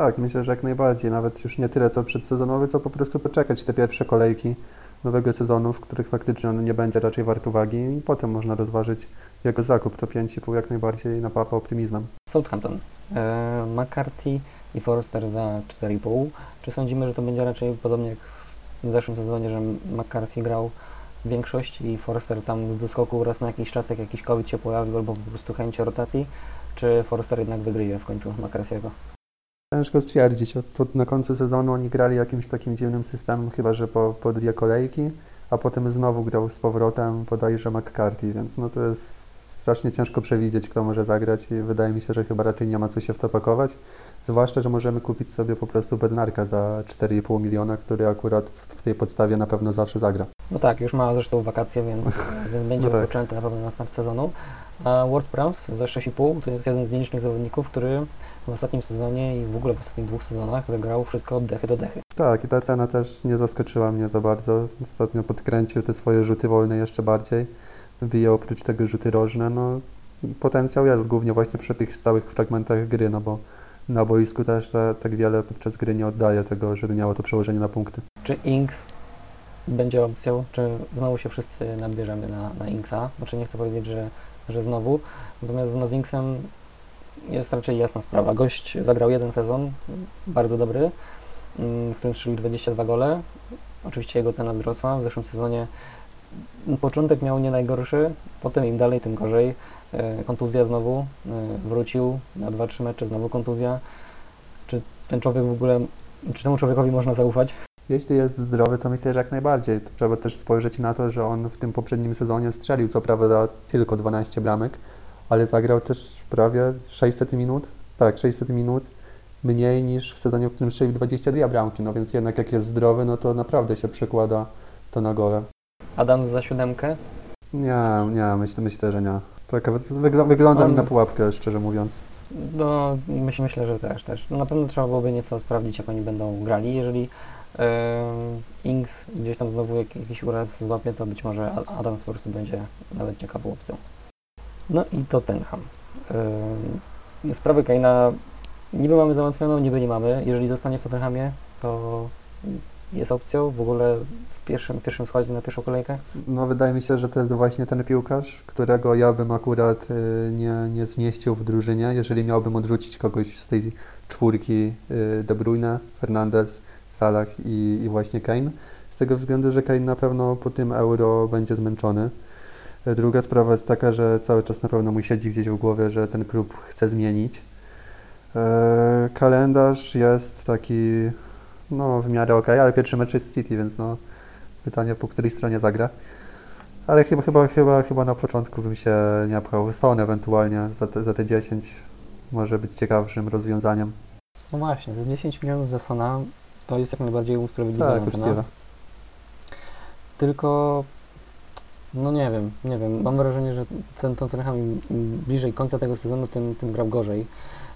Speaker 2: Tak, myślę, że jak najbardziej. Nawet już nie tyle co przedsezonowy, co po prostu poczekać te pierwsze kolejki nowego sezonu, w których faktycznie on nie będzie raczej wart uwagi i potem można rozważyć jego zakup. To 5,5 jak najbardziej napapa optymizmem.
Speaker 1: Southampton. E, McCarthy i Forster za 4,5. Czy sądzimy, że to będzie raczej podobnie jak w zeszłym sezonie, że McCarthy grał większość i Forster tam z doskoku raz na jakiś czas, jak jakiś COVID się pojawił, albo po prostu chęć rotacji, czy Forster jednak wygryzie w końcu McCarthy'ego?
Speaker 2: Ciężko stwierdzić. Od, na końcu sezonu oni grali jakimś takim dziwnym systemem, chyba że po, po dwie kolejki, a potem znowu grał z powrotem bodajże McCarthy, więc no to jest strasznie ciężko przewidzieć, kto może zagrać i wydaje mi się, że chyba raczej nie ma co się w to pakować. Zwłaszcza, że możemy kupić sobie po prostu Bednarka za 4,5 miliona, który akurat w tej podstawie na pewno zawsze zagra.
Speaker 1: No tak, już ma zresztą wakacje, więc, więc będzie
Speaker 2: No tak.
Speaker 1: na pewno na start sezonu. A Ward Prowse za 6,5 to jest jeden z nielicznych zawodników, który w ostatnim sezonie i w ogóle w ostatnich dwóch sezonach zagrał wszystko od dechy do dechy.
Speaker 2: Tak, i ta cena też nie zaskoczyła mnie za bardzo. Ostatnio podkręcił te swoje rzuty wolne jeszcze bardziej. Wbije oprócz tego rzuty rożne. No, potencjał jest głównie właśnie przy tych stałych fragmentach gry, no bo na boisku też ta, tak wiele podczas gry nie oddaje tego, żeby miało to przełożenie na punkty.
Speaker 1: Czy Inks będzie opcją, czy znowu się wszyscy nabierzemy na, na Inksa? Znaczy nie chcę powiedzieć, że, że znowu, natomiast no z Inksem jest raczej jasna sprawa. Gość zagrał jeden sezon, bardzo dobry, mm, w którym strzelił 22 gole. Oczywiście jego cena wzrosła. W zeszłym sezonie początek miał nie najgorszy, potem im dalej, tym gorzej. E, Kontuzja znowu, e, wrócił na 2-3 mecze, znowu kontuzja. Czy ten człowiek w ogóle, czy temu człowiekowi można zaufać?
Speaker 2: Jeśli jest zdrowy, to myślę, że jak najbardziej. To Trzeba też spojrzeć na to, że on w tym poprzednim sezonie strzelił co prawda tylko 12 bramek, ale zagrał też prawie 600 minut. Tak, 600 minut mniej niż w sezonie, w którym strzelił 22 bramki. No więc jednak jak jest zdrowy, no to naprawdę się przekłada to na gole.
Speaker 1: Adam za siódemkę.
Speaker 2: Nie, nie, myślę, myślę że nie. Tak, wygl- wygląda mi na pułapkę, szczerze mówiąc.
Speaker 1: No, myśl, myślę, że też, też. Na pewno trzeba byłoby nieco sprawdzić, jak oni będą grali. Jeżeli e, Inks gdzieś tam znowu jak, jakiś uraz złapie, to być może Adams po prostu będzie nawet ciekawą opcją. No i Tottenham. E, sprawę Kaina niby mamy załatwioną, niby nie mamy. Jeżeli zostanie w Tottenhamie, to jest opcją w ogóle pierwszym, pierwszym składzie na pierwszą kolejkę.
Speaker 2: No wydaje mi się, że to jest właśnie ten piłkarz, którego ja bym akurat y, nie, nie zmieścił w drużynie, jeżeli miałbym odrzucić kogoś z tej czwórki y, De Bruyne, Fernandez, Salah i, i właśnie Kane. Z tego względu, że Kane na pewno po tym euro będzie zmęczony. Druga sprawa jest taka, że cały czas na pewno mu siedzi gdzieś w głowie, że ten klub chce zmienić. E, Kalendarz jest taki no w miarę ok, ale pierwszy mecz jest City, więc no pytanie po której stronie zagra. Ale chyba, chyba, chyba, chyba na początku bym się nie pchał. Son ewentualnie za te, za te 10 może być ciekawszym rozwiązaniem.
Speaker 1: No właśnie, te 10 milionów za Sona to jest jak najbardziej usprawiedliwiona
Speaker 2: Tak,
Speaker 1: cena.
Speaker 2: właściwie.
Speaker 1: Tylko, no nie wiem, nie wiem. Mam wrażenie, że ten Tottenham im im bliżej końca tego sezonu, tym, tym grał gorzej.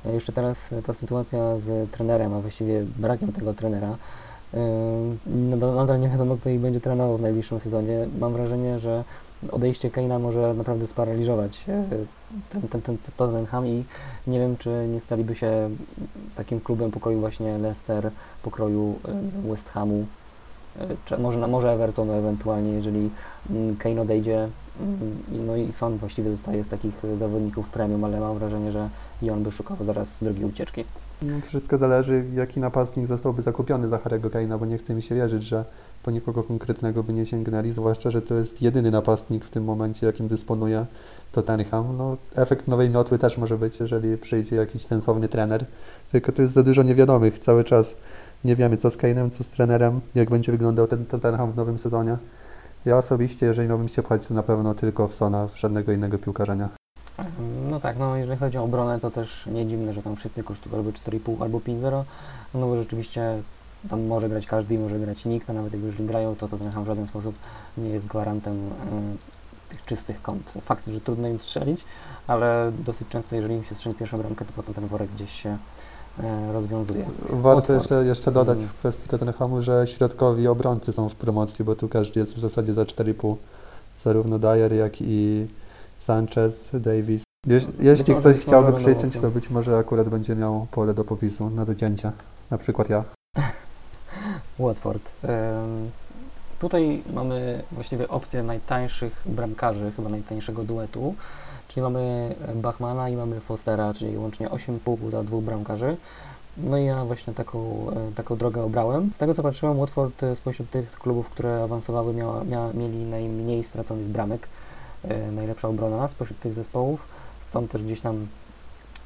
Speaker 1: E, Jeszcze teraz ta sytuacja z trenerem, a właściwie brakiem tego trenera. Nadal, nie wiadomo, kto ich będzie trenował w najbliższym sezonie. Mam wrażenie, że odejście Keina może naprawdę sparaliżować e, ten, ten, ten Tottenham i nie wiem, czy nie staliby się takim klubem pokroju właśnie Leicester, pokroju e, West Hamu, e, czy może, może Evertonu ewentualnie, jeżeli mm, Kane odejdzie, mm, no i Son właściwie zostaje z takich zawodników premium, ale mam wrażenie, że i on by szukał zaraz drugiej ucieczki.
Speaker 2: Wszystko zależy, jaki napastnik zostałby zakupiony za Harry'ego Kane'a, bo nie chce mi się wierzyć, że po nikogo konkretnego by nie sięgnęli, zwłaszcza, że to jest jedyny napastnik w tym momencie, jakim dysponuje Tottenham. No, efekt nowej miotły też może być, jeżeli przyjdzie jakiś sensowny trener, tylko to jest za dużo niewiadomych cały czas. Nie wiemy, co z Kane'em, co z trenerem, jak będzie wyglądał ten Tottenham w nowym sezonie. Ja osobiście, jeżeli miałbym się pchać, to na pewno tylko w Sona, w żadnego innego piłkarza nie.
Speaker 1: No tak, no jeżeli chodzi o obronę, to też nie dziwne, że tam wszyscy kosztują albo 4,5, albo 5,0, no bo rzeczywiście tam może grać każdy i może grać nikt, a nawet jak już grają, to Tottenham w żaden sposób nie jest gwarantem e, tych czystych kąt. Fakt, że trudno im strzelić, ale dosyć często, jeżeli im się strzeli pierwszą bramkę, to potem ten worek gdzieś się e, rozwiązuje.
Speaker 2: Warto jeszcze, jeszcze dodać
Speaker 1: Mm.
Speaker 2: w kwestii Tottenhamu, że środkowi obrońcy są w promocji, bo tu każdy jest w zasadzie za 4,5. Zarówno Dyer, jak i Sanchez, Davis. Jeś, jeśli
Speaker 1: może-
Speaker 2: ktoś chciałby przyciąć, to być może akurat będzie miał pole do popisu na docięcia. Na przykład ja.
Speaker 1: Watford. Ym, Tutaj mamy właściwie opcję najtańszych bramkarzy, chyba najtańszego duetu, czyli mamy Bachmana i mamy Fostera, czyli łącznie 8,5 za dwóch bramkarzy. No i ja właśnie taką, e, taką drogę obrałem. Z tego co patrzyłem, Watford e, spośród tych klubów, które awansowały, miała, miała, mieli najmniej straconych bramek, najlepsza obrona spośród tych zespołów, stąd też gdzieś tam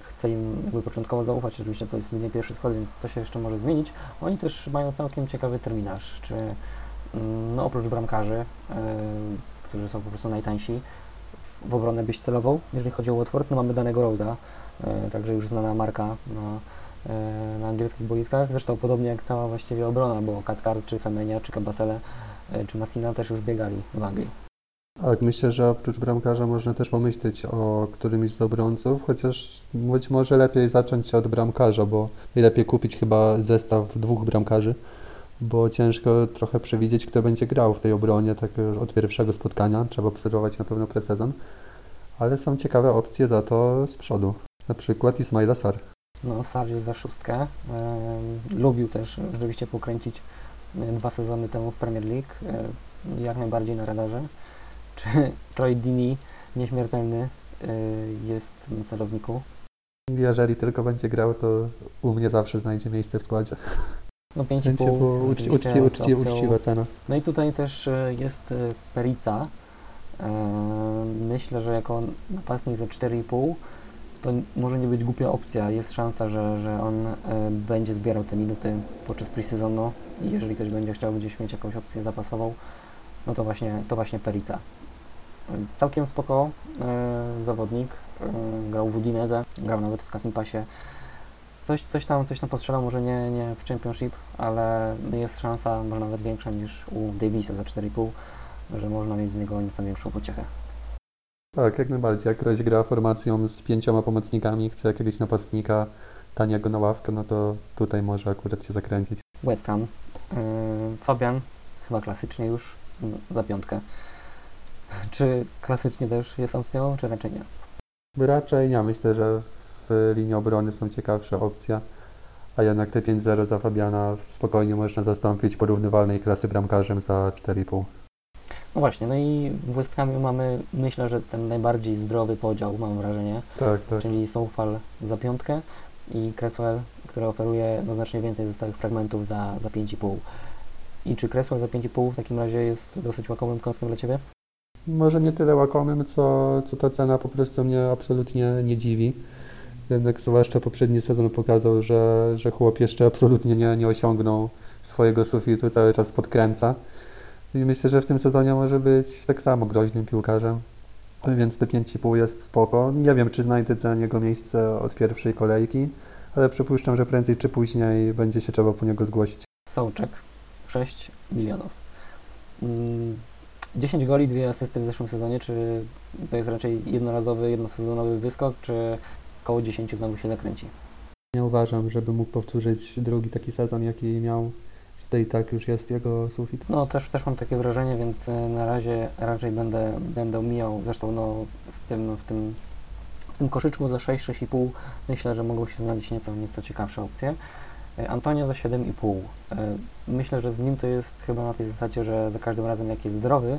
Speaker 1: chcę im jakby początkowo zaufać. Oczywiście to jest nie pierwszy skład, więc to się jeszcze może zmienić. Oni też mają całkiem ciekawy terminarz, czy mm, no oprócz bramkarzy, e, którzy są po prostu najtańsi, w- obronę byś celował, jeżeli chodzi o Watford, no mamy danego Rose'a, e, także już znana marka na, e, na angielskich boiskach, zresztą podobnie jak cała właściwie obrona, bo Katkar, czy Femenia, czy Kabasele, e, czy Massina też już biegali w Anglii.
Speaker 2: Tak, myślę, że oprócz bramkarza można też pomyśleć o którymś z obrońców, chociaż być może lepiej zacząć od bramkarza, bo najlepiej kupić chyba zestaw dwóch bramkarzy, bo ciężko trochę przewidzieć, kto będzie grał w tej obronie tak od pierwszego spotkania. Trzeba obserwować na pewno presezon, ale są ciekawe opcje za to z przodu. Na przykład Ismaila Sar.
Speaker 1: No, Sar jest za szóstkę. Em, lubił też rzeczywiście pokręcić e, dwa sezony temu w Premier League. E, jak najbardziej na radarze. Czy Troy Dini, nieśmiertelny, e, jest na celowniku?
Speaker 2: Jeżeli tylko będzie grał, to u mnie zawsze znajdzie miejsce w składzie.
Speaker 1: No 5,5.
Speaker 2: Będzie było uczci, uczci, uczci,
Speaker 1: opcją-
Speaker 2: uczciwa cena.
Speaker 1: No i tutaj też e, jest e, Perica. Myślę, że jako napastnik za 4,5 to może nie być głupia opcja. Jest szansa, że, że on będzie zbierał te minuty podczas pre-sezonu i jeżeli ktoś będzie chciał gdzieś mieć jakąś opcję zapasową, no to właśnie, to właśnie Perica. E, Całkiem spoko e, zawodnik. E, grał w Udineze, grał nawet w Casem Passie. Coś, coś tam, coś tam postrzelał, może nie, nie w Championship, ale jest szansa, może nawet większa niż u Davisa za 4,5, że można mieć z niego nieco większą pociechę.
Speaker 2: Tak, jak najbardziej. Jak ktoś gra formacją z pięcioma pomocnikami, chce jakiegoś napastnika taniego na ławkę, no to tutaj może akurat się zakręcić.
Speaker 1: West Ham. Yy, Fabian, chyba klasycznie już za piątkę. Czy klasycznie też jest opcją, czy raczej nie?
Speaker 2: Raczej ja myślę, że w linii obrony są ciekawsze opcje, a jednak te 5-0 za Fabiana spokojnie można zastąpić porównywalnej klasy bramkarzem za 4,5.
Speaker 1: No właśnie, no i w West Hamie mamy, myślę, że ten najbardziej zdrowy podział, mam wrażenie,
Speaker 2: Tak, tak.
Speaker 1: czyli Soufal za piątkę i Cresswell, który oferuje no, znacznie więcej zostałych fragmentów za, za 5,5. I czy Cresswell za 5,5 w takim razie jest dosyć łakomym kąskiem dla Ciebie?
Speaker 2: Może nie tyle łakomym, co, co ta cena po prostu mnie absolutnie nie dziwi. Jednak zwłaszcza poprzedni sezon pokazał, że, że chłop jeszcze absolutnie nie, nie osiągnął swojego sufitu, cały czas podkręca. I myślę, że w tym sezonie może być tak samo groźnym piłkarzem. Więc te 5,5 jest spoko. Nie wiem, czy znajdę dla niego miejsce od pierwszej kolejki, ale przypuszczam, że prędzej czy później będzie się trzeba po niego zgłosić.
Speaker 1: Sołczek 6 milionów. Mm, 10 goli, dwie asysty w zeszłym sezonie. Czy to jest raczej jednorazowy, jednosezonowy wyskok, czy koło 10 znowu się zakręci?
Speaker 2: Nie uważam, żeby mógł powtórzyć drugi taki sezon, jaki miał. To i tak już jest jego sufit.
Speaker 1: No też, też mam takie wrażenie, więc e, na razie raczej będę, będę mijał. Zresztą no, w, tym, w, tym, w tym koszyczku za 6-6,5 myślę, że mogą się znaleźć nieco, nieco ciekawsze opcje. E, Antonio za 7,5. Myślę, że z nim to jest chyba na tej zasadzie, że za każdym razem jak jest zdrowy,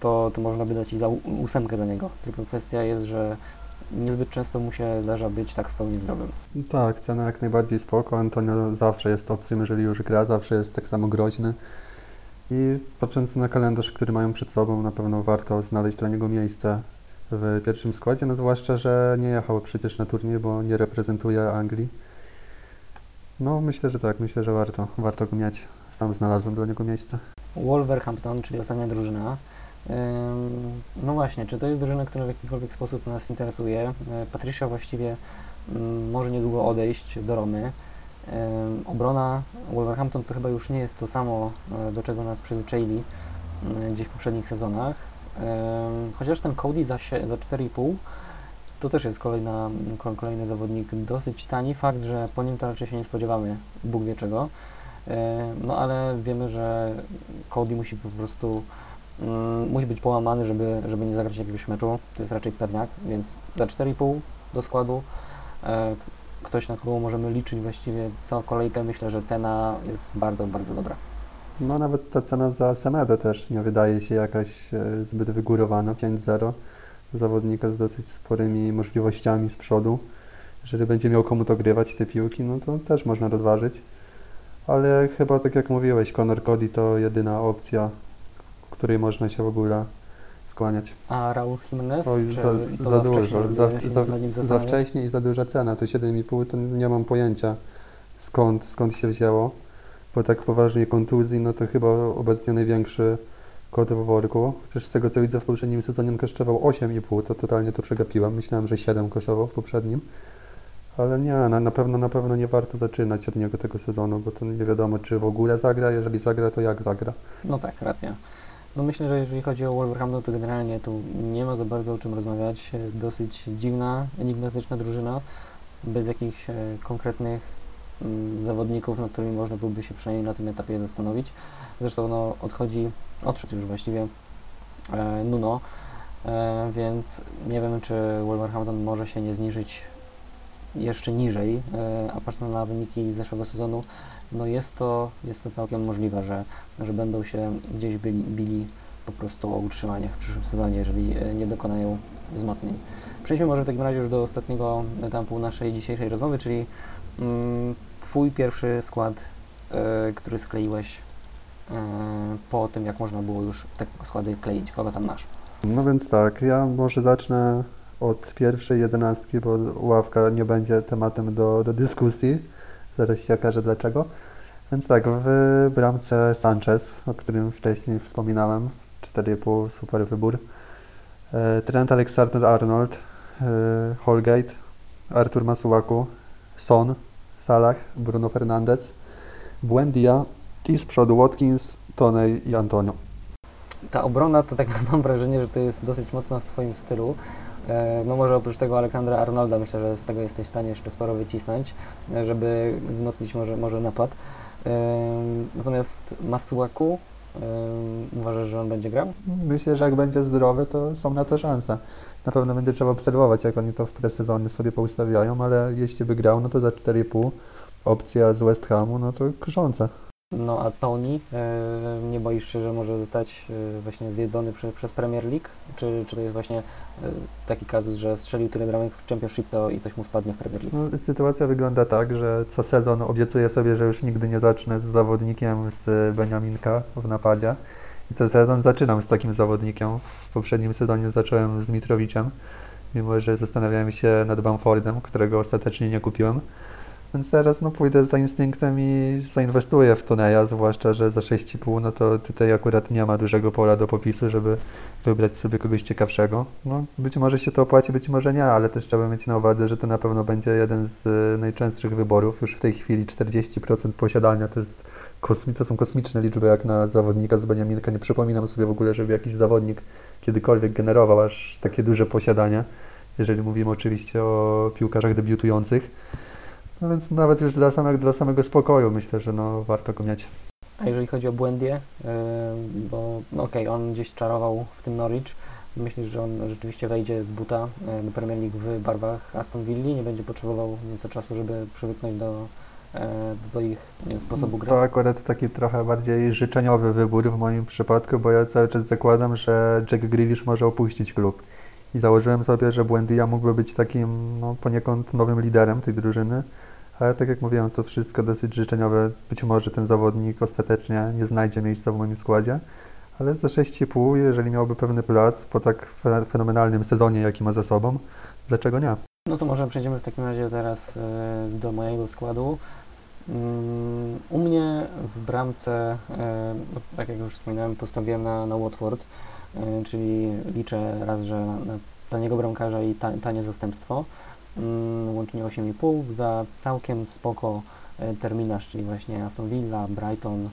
Speaker 1: to, to można by dać i za ósemkę za niego. Tylko kwestia jest, że niezbyt często mu się zdarza być tak w pełni zdrowym.
Speaker 2: Tak, cena jak najbardziej spoko. Antonio zawsze jest opcją, jeżeli już gra, zawsze jest tak samo groźny. I patrząc na kalendarz, który mają przed sobą, na pewno warto znaleźć dla niego miejsce w pierwszym składzie, no zwłaszcza, że nie jechał przecież na turniej, bo nie reprezentuje Anglii. No myślę, że tak, myślę, że warto, warto go mieć. Sam znalazłem dla niego miejsce.
Speaker 1: Wolverhampton, czyli ostatnia drużyna. No właśnie, czy to jest drużyna, która w jakikolwiek sposób nas interesuje? E, Patricia właściwie mm, może niedługo odejść do Romy. Obrona Wolverhampton to chyba już nie jest to samo, e, do czego nas przyzwyczaili mm, gdzieś w poprzednich sezonach. Chociaż ten Cody za 4,5 to też jest kolejna, ko- kolejny zawodnik dosyć tani. Fakt, że po nim to raczej się nie spodziewamy, Bóg wie czego. E, No ale wiemy, że Cody musi po prostu mm, musi być połamany, żeby, żeby nie zagrać jakiegoś meczu. To jest raczej pewniak, więc za 4,5 do składu e, ktoś, na kogo możemy liczyć właściwie co kolejkę. Myślę, że cena jest bardzo, bardzo dobra.
Speaker 2: No nawet ta cena za Semedę też nie wydaje się jakaś e, zbyt wygórowana. 5-0. Zawodnika z dosyć sporymi możliwościami z przodu. Jeżeli będzie miał komu to grywać te piłki, no to też można rozważyć. Ale chyba tak jak mówiłeś, Conor Cody to jedyna opcja, której można się w ogóle skłaniać.
Speaker 1: A Raul Jimenez?
Speaker 2: Oj, za, za
Speaker 1: wcześnie,
Speaker 2: dużo, za, za, za wcześnie i za duża cena. To 7,5 to nie mam pojęcia skąd, skąd się wzięło. Bo tak poważnie kontuzji, no to chyba obecnie największy kot w worku. Chociaż z tego co widzę w poprzednim sezonie on kosztował 8,5, to totalnie to przegapiłem. Myślałem, że 7 kosztował w poprzednim. Ale nie, na, na pewno na pewno nie warto zaczynać od niego tego sezonu, bo to nie wiadomo, czy w ogóle zagra. Jeżeli zagra, to jak zagra.
Speaker 1: No tak, racja. No myślę, że jeżeli chodzi o Wolverhampton, to generalnie tu nie ma za bardzo o czym rozmawiać. Dosyć dziwna, enigmatyczna drużyna, bez jakichś e, konkretnych zawodników, nad którymi można byłoby się przynajmniej na tym etapie zastanowić. Zresztą no, odchodzi, odszedł już właściwie e, Nuno, e, więc nie wiem, czy Wolverhampton może się nie zniżyć jeszcze niżej, e, a patrząc na wyniki z zeszłego sezonu, no jest to, jest to całkiem możliwe, że, że będą się gdzieś byli, bili po prostu o utrzymanie w przyszłym sezonie, jeżeli e, nie dokonają wzmocnień. Przejdźmy może w takim razie już do ostatniego etapu naszej dzisiejszej rozmowy, czyli mm, Twój pierwszy skład, e, który skleiłeś e, po tym, jak można było już te składy kleić. Kogo tam masz?
Speaker 2: No więc tak, ja może zacznę od pierwszej jedenastki, bo ławka nie będzie tematem do, do dyskusji. Zaraz się okaże dlaczego. Więc tak, w bramce Sanchez, o którym wcześniej wspominałem, 4,5 super wybór. E, Trent Alexander-Arnold, Holgate, Artur Masuaku, Son, Salah, Bruno Fernandes, Buendia i z przodu Watkins, Toney i Antonio.
Speaker 1: Ta obrona to tak mam wrażenie, że to jest dosyć mocno w Twoim stylu. E, No może oprócz tego Aleksandra Arnolda myślę, że z tego jesteś w stanie jeszcze sporo wycisnąć, e, żeby wzmocnić może, może napad. E, Natomiast Masuaku, uważasz, że on będzie grał?
Speaker 2: Myślę, że jak będzie zdrowy, to są na to szanse. Na pewno będzie trzeba obserwować, jak oni to w presezonie sobie poustawiają, ale jeśli by grał, no to za 4,5 opcja z West Hamu, no to kuszące.
Speaker 1: No a Tony, e, nie boisz się, że może zostać e, właśnie zjedzony przy, przez Premier League? Czy, czy to jest właśnie e, taki kazus, że strzelił tyle bramek w Championship to i coś mu spadnie w Premier League?
Speaker 2: No, sytuacja wygląda tak, że co sezon obiecuję sobie, że już nigdy nie zacznę z zawodnikiem z Beniaminka w napadzie. I co sezon zaczynam z takim zawodnikiem. W poprzednim sezonie zacząłem z Mitrowiczem, mimo że zastanawiałem się nad Bamfordem, którego ostatecznie nie kupiłem. Więc teraz no, pójdę za instynktem i zainwestuję w Toneja, zwłaszcza, że za 6,5 no to tutaj akurat nie ma dużego pola do popisu, żeby wybrać sobie kogoś ciekawszego. No, być może się to opłaci, być może nie, ale też trzeba mieć na uwadze, że to na pewno będzie jeden z najczęstszych wyborów. Już w tej chwili 40% posiadania to, jest kosmi- to są kosmiczne liczby jak na zawodnika z Beniaminka. Nie przypominam sobie w ogóle, żeby jakiś zawodnik kiedykolwiek generował aż takie duże posiadanie, jeżeli mówimy oczywiście o piłkarzach debiutujących. No więc nawet już dla samego, dla samego spokoju myślę, że no, warto go mieć.
Speaker 1: A jeżeli chodzi o Błędie, bo no okej, on gdzieś czarował w tym Norwich, myślisz, że on rzeczywiście wejdzie z buta e, do Premier League w barwach Aston Villa, nie będzie potrzebował nieco czasu, żeby przywyknąć do, e, do ich wiem, sposobu gry?
Speaker 2: To akurat taki trochę bardziej życzeniowy wybór w moim przypadku, bo ja cały czas zakładam, że Jack Grealish może opuścić klub. I założyłem sobie, że Buendia mógłby być takim no, poniekąd nowym liderem tej drużyny. Ale tak jak mówiłem, to wszystko dosyć życzeniowe. Być może ten zawodnik ostatecznie nie znajdzie miejsca w moim składzie. Ale za 6,5, jeżeli miałby pewny plac po tak fe- fenomenalnym sezonie, jaki ma za sobą, dlaczego nie?
Speaker 1: No to może przejdziemy w takim razie teraz e, do mojego składu. Mm, U mnie w bramce, e, no, tak jak już wspominałem, postawiłem na, na Watford, e, czyli liczę raz, że na, taniego bramkarza i ta, tanie zastępstwo. Mm, Łącznie 8,5 za całkiem spoko e, terminarz, czyli właśnie Aston Villa, Brighton,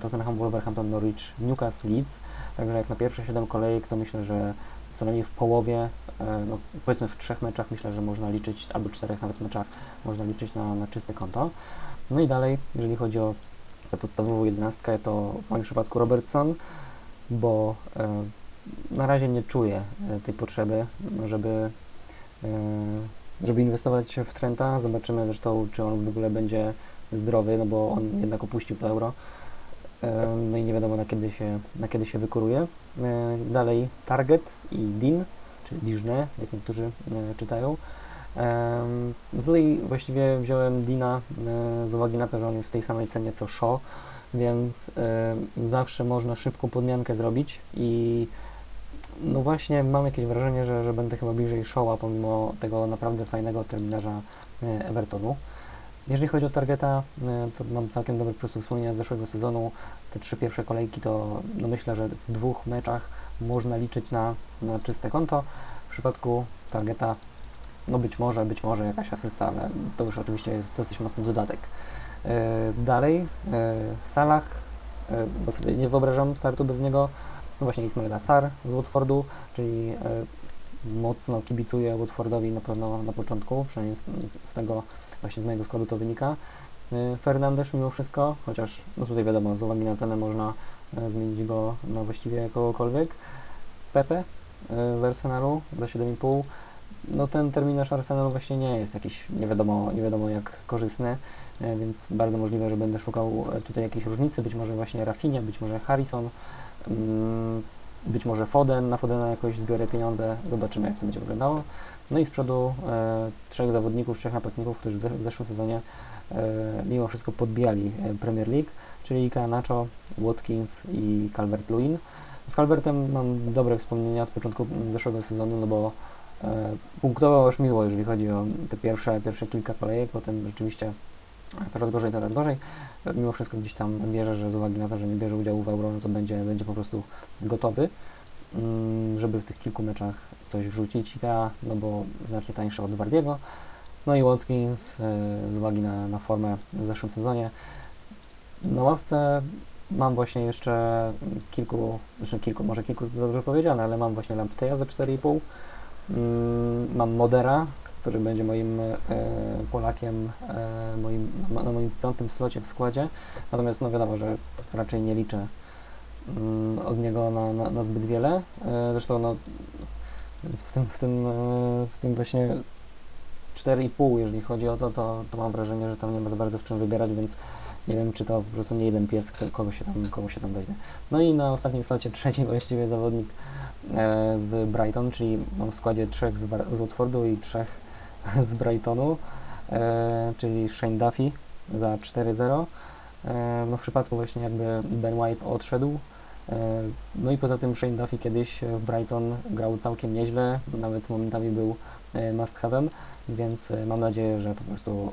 Speaker 1: Tottenham, Wolverhampton, Norwich, Newcastle, Leeds. Także jak na pierwsze 7 kolejek, to myślę, że co najmniej w połowie, no powiedzmy w trzech meczach, myślę, że można liczyć, albo czterech nawet meczach, można liczyć na, na czyste konto. No i dalej, jeżeli chodzi o podstawową jedenastkę, to w moim przypadku Robertson, bo e, na razie nie czuję e, tej potrzeby, żeby, e, żeby inwestować w Trenta. Zobaczymy zresztą, czy on w ogóle będzie zdrowy, no bo on jednak opuścił to euro. No i nie wiadomo na kiedy się, na kiedy się wykuruje. Dalej Target i Din, czy Diżne, jak niektórzy czytają. No tutaj właściwie wziąłem Dina e, z uwagi na to, że on jest w tej samej cenie co Shaw, więc e, zawsze można szybką podmiankę zrobić i no właśnie mam jakieś wrażenie, że, że będę chyba bliżej Shawa pomimo tego naprawdę fajnego terminarza e, Evertonu. Jeżeli chodzi o targeta, to mam całkiem po prostu wspomnienia z zeszłego sezonu. Te trzy pierwsze kolejki to no myślę, że w dwóch meczach można liczyć na, na czyste konto. W przypadku targeta no być może, być może jakaś asysta, ale to już oczywiście jest dosyć mocny dodatek. E, dalej, e, Salah, e, bo sobie nie wyobrażam startu bez niego. No właśnie Ismaila Sar z Watfordu, czyli mocno kibicuję Watfordowi na pewno na początku, przynajmniej z, z tego właśnie z mojego składu to wynika. E, Fernandes mimo wszystko, chociaż no tutaj wiadomo, z uwagi na cenę można zmienić go na właściwie kogokolwiek. Pepe z Arsenalu za 7,5 no ten terminarz Arsenalu właśnie nie jest jakiś nie wiadomo, nie wiadomo jak korzystny, e, więc bardzo możliwe, że będę szukał e, tutaj jakiejś różnicy, być może właśnie Rafinha, być może Harrison, mm, być może Foden, na Fodena jakoś zbiorę pieniądze, zobaczymy jak to będzie wyglądało. No i z przodu e, trzech zawodników, trzech napastników, którzy w ze- w zeszłym sezonie e, mimo wszystko podbijali e, Premier League, czyli Nacho, Watkins i Calvert-Lewin. Z Calvertem mam dobre wspomnienia z początku mm, zeszłego sezonu, no bo punktował aż miło, jeżeli chodzi o te pierwsze, pierwsze kilka kolejek, potem rzeczywiście coraz gorzej, coraz gorzej. E, Mimo wszystko gdzieś tam wierzę, że z uwagi na to, że nie bierze udziału w Euro, no to będzie, będzie po prostu gotowy, mm, żeby w tych kilku meczach coś wrzucić. Ja, no bo znacznie tańszy od Wardiego. No i Watkins e, z uwagi na, na formę w zeszłym sezonie. Na ławce mam właśnie jeszcze kilku, znaczy kilku, może kilku to dobrze powiedziane, ale mam właśnie Lampteja za 4,5. Mm, Mam Modera, który będzie moim e, Polakiem e, moim, na, moim piątym slocie w składzie. Natomiast no wiadomo, że raczej nie liczę mm, od niego na, na, na zbyt wiele. E, zresztą no, w tym, w tym, e, w tym właśnie 4,5 jeżeli chodzi o to, to, to mam wrażenie, że tam nie ma za bardzo w czym wybierać, więc nie wiem, czy to po prostu nie jeden pies, kogo się tam, kogo się tam weźmie. No i na ostatnim slocie trzeci właściwie zawodnik e, z Brighton, czyli mam w składzie trzech z, z Watfordu i trzech z Brightonu, e, czyli Shane Duffy za 4-0. E, no w przypadku właśnie jakby Ben White odszedł. E, no i poza tym Shane Duffy kiedyś w Brighton grał całkiem nieźle, nawet momentami był e, must have'em, więc e, mam nadzieję, że po prostu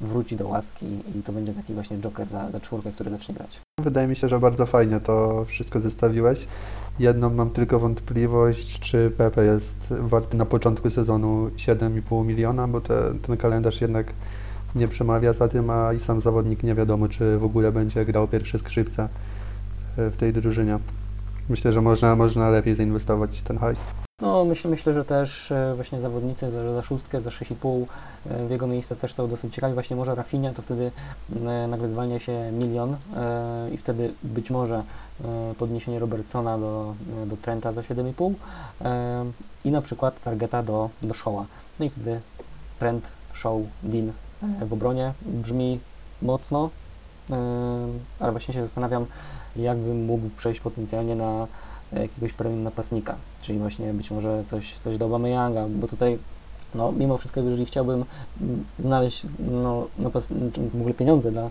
Speaker 1: wróci do łaski i to będzie taki właśnie joker za, za czwórkę, który zacznie grać.
Speaker 2: Wydaje mi się, że bardzo fajnie to wszystko zestawiłeś. Jedną mam tylko wątpliwość, czy Pepe jest warty na początku sezonu 7,5 miliona, bo te, ten kalendarz jednak nie przemawia za tym, a i sam zawodnik nie wiadomo, czy w ogóle będzie grał pierwsze skrzypce e, w tej drużynie. Myślę, że można, można lepiej zainwestować ten hajs.
Speaker 1: No, myślę, myślę, że też e, właśnie zawodnicy za, za szóstkę, za 6,5 e, w jego miejsce też są dosyć ciekawi. Właśnie może Rafinha to wtedy e, nagle zwalnia się milion i wtedy być może podniesienie Robertsona do, do Trenta za 7,5 e, i na przykład Targeta do, do Shawa. No i wtedy Trent, Shaw, Dean e, w obronie brzmi mocno, ale właśnie się zastanawiam, jakbym mógł przejść potencjalnie na jakiegoś premium napastnika, czyli właśnie być może coś, coś do Aubameyanga, bo tutaj no, mimo wszystko, jeżeli chciałbym znaleźć no, napas- w ogóle pieniądze dla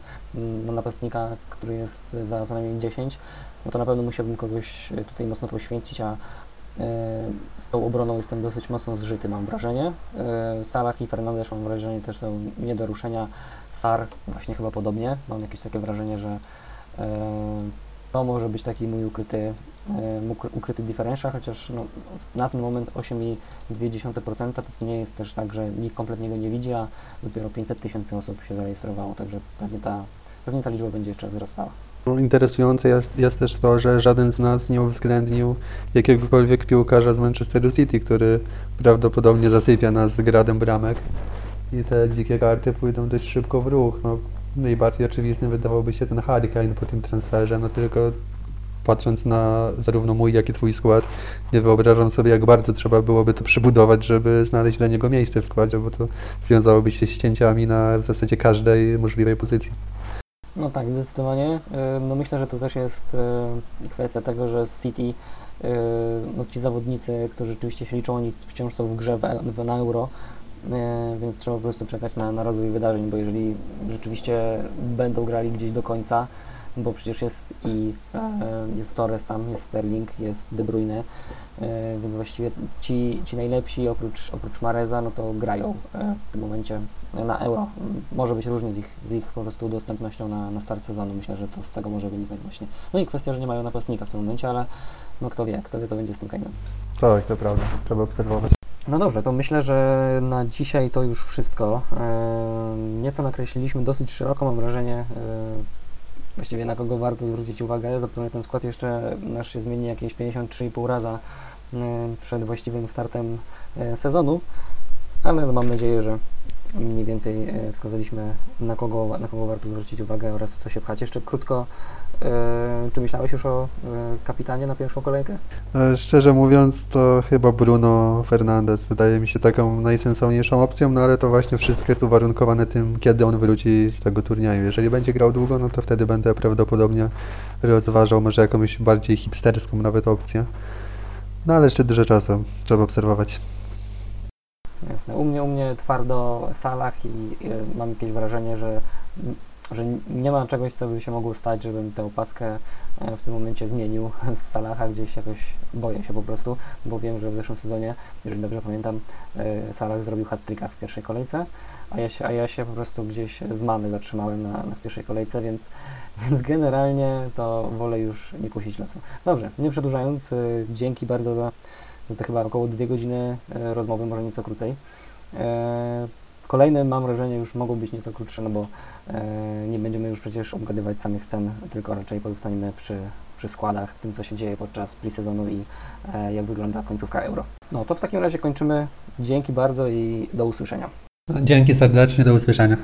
Speaker 1: na napastnika, który jest za co najmniej 10, no to na pewno musiałbym kogoś tutaj mocno poświęcić, a e, z tą obroną jestem dosyć mocno zżyty, mam wrażenie. E, Salah i Fernandes mam wrażenie też są nie do ruszenia. Sar właśnie chyba podobnie. Mam jakieś takie wrażenie, że e, to może być taki mój ukryty, e, ukry- ukryty differential, chociaż no, na ten moment 8,2% to nie jest też tak, że nikt kompletnie go nie widzi, a dopiero 500 tysięcy osób się zarejestrowało, także pewnie ta, pewnie ta liczba będzie jeszcze wzrastała.
Speaker 2: No, Interesujące jest, jest też to, że żaden z nas nie uwzględnił jakiegokolwiek piłkarza z Manchesteru City, który prawdopodobnie zasypia nas gradem bramek. I te dzikie karty pójdą dość szybko w ruch. No, najbardziej oczywistym wydawałby się ten Harry Kane po tym transferze, no tylko patrząc na zarówno mój, jak i twój skład, nie wyobrażam sobie, jak bardzo trzeba byłoby to przybudować, żeby znaleźć dla niego miejsce w składzie, bo to wiązałoby się z cięciami na w zasadzie każdej możliwej pozycji.
Speaker 1: No tak, zdecydowanie. No myślę, że to też jest kwestia tego, że City no ci zawodnicy, którzy rzeczywiście się liczą, oni wciąż są w grze na euro, więc trzeba po prostu czekać na, na rozwój wydarzeń, bo jeżeli rzeczywiście będą grali gdzieś do końca, bo przecież jest i e, jest Torres tam, jest Sterling, jest De Bruyne, e, więc właściwie ci, ci najlepsi oprócz, oprócz Mareza, no to grają e, w tym momencie na euro. Może być różnie z ich, z ich po prostu dostępnością na, na start sezonu. Myślę, że to z tego może wynikać właśnie. No i kwestia, że nie mają napastnika w tym momencie, ale no kto wie, kto wie co będzie z tym Kane'em.
Speaker 2: Tak, to prawda. Trzeba obserwować.
Speaker 1: No dobrze, to myślę, że na dzisiaj to już wszystko. E, Nieco nakreśliliśmy dosyć szeroko, mam wrażenie, e, właściwie na kogo warto zwrócić uwagę. Zapewne ten skład jeszcze nasz się zmieni jakieś 53,5 raza e, przed właściwym startem sezonu, ale no mam nadzieję, że mniej więcej wskazaliśmy na kogo, na kogo warto zwrócić uwagę oraz w co się pchać. Jeszcze krótko, czy myślałeś już o e, kapitanie na pierwszą kolejkę?
Speaker 2: E, Szczerze mówiąc, to chyba Bruno Fernandes wydaje mi się taką najsensowniejszą opcją, no ale to właśnie wszystko jest uwarunkowane tym, kiedy on wróci z tego turnieju. Jeżeli będzie grał długo, no to wtedy będę prawdopodobnie rozważał może jakąś bardziej hipsterską nawet opcję. No ale jeszcze dużo czasu, trzeba obserwować.
Speaker 1: Jasne. U mnie, u mnie twardo Salah i y, mam jakieś wrażenie, że, że nie ma czegoś, co by się mogło stać, żebym tę opaskę e, w tym momencie zmienił z Salaha gdzieś jakoś boję się po prostu, bo wiem, że w zeszłym sezonie, jeżeli dobrze pamiętam, e, Salah zrobił hat-tricka w pierwszej kolejce, a ja się, a ja się po prostu gdzieś z many zatrzymałem na, na w pierwszej kolejce, więc, więc generalnie to wolę już nie kusić losu. Dobrze, nie przedłużając, y, dzięki bardzo za za te chyba około dwie godziny e, rozmowy, może nieco krócej. Kolejne mam wrażenie już mogą być nieco krótsze, no bo e, nie będziemy już przecież obgadywać samych cen, tylko raczej pozostaniemy przy, przy składach, tym co się dzieje podczas pre-sezonu i e, jak wygląda końcówka euro. No to w takim razie kończymy. Dzięki bardzo i do usłyszenia.
Speaker 2: Dzięki serdecznie, do usłyszenia.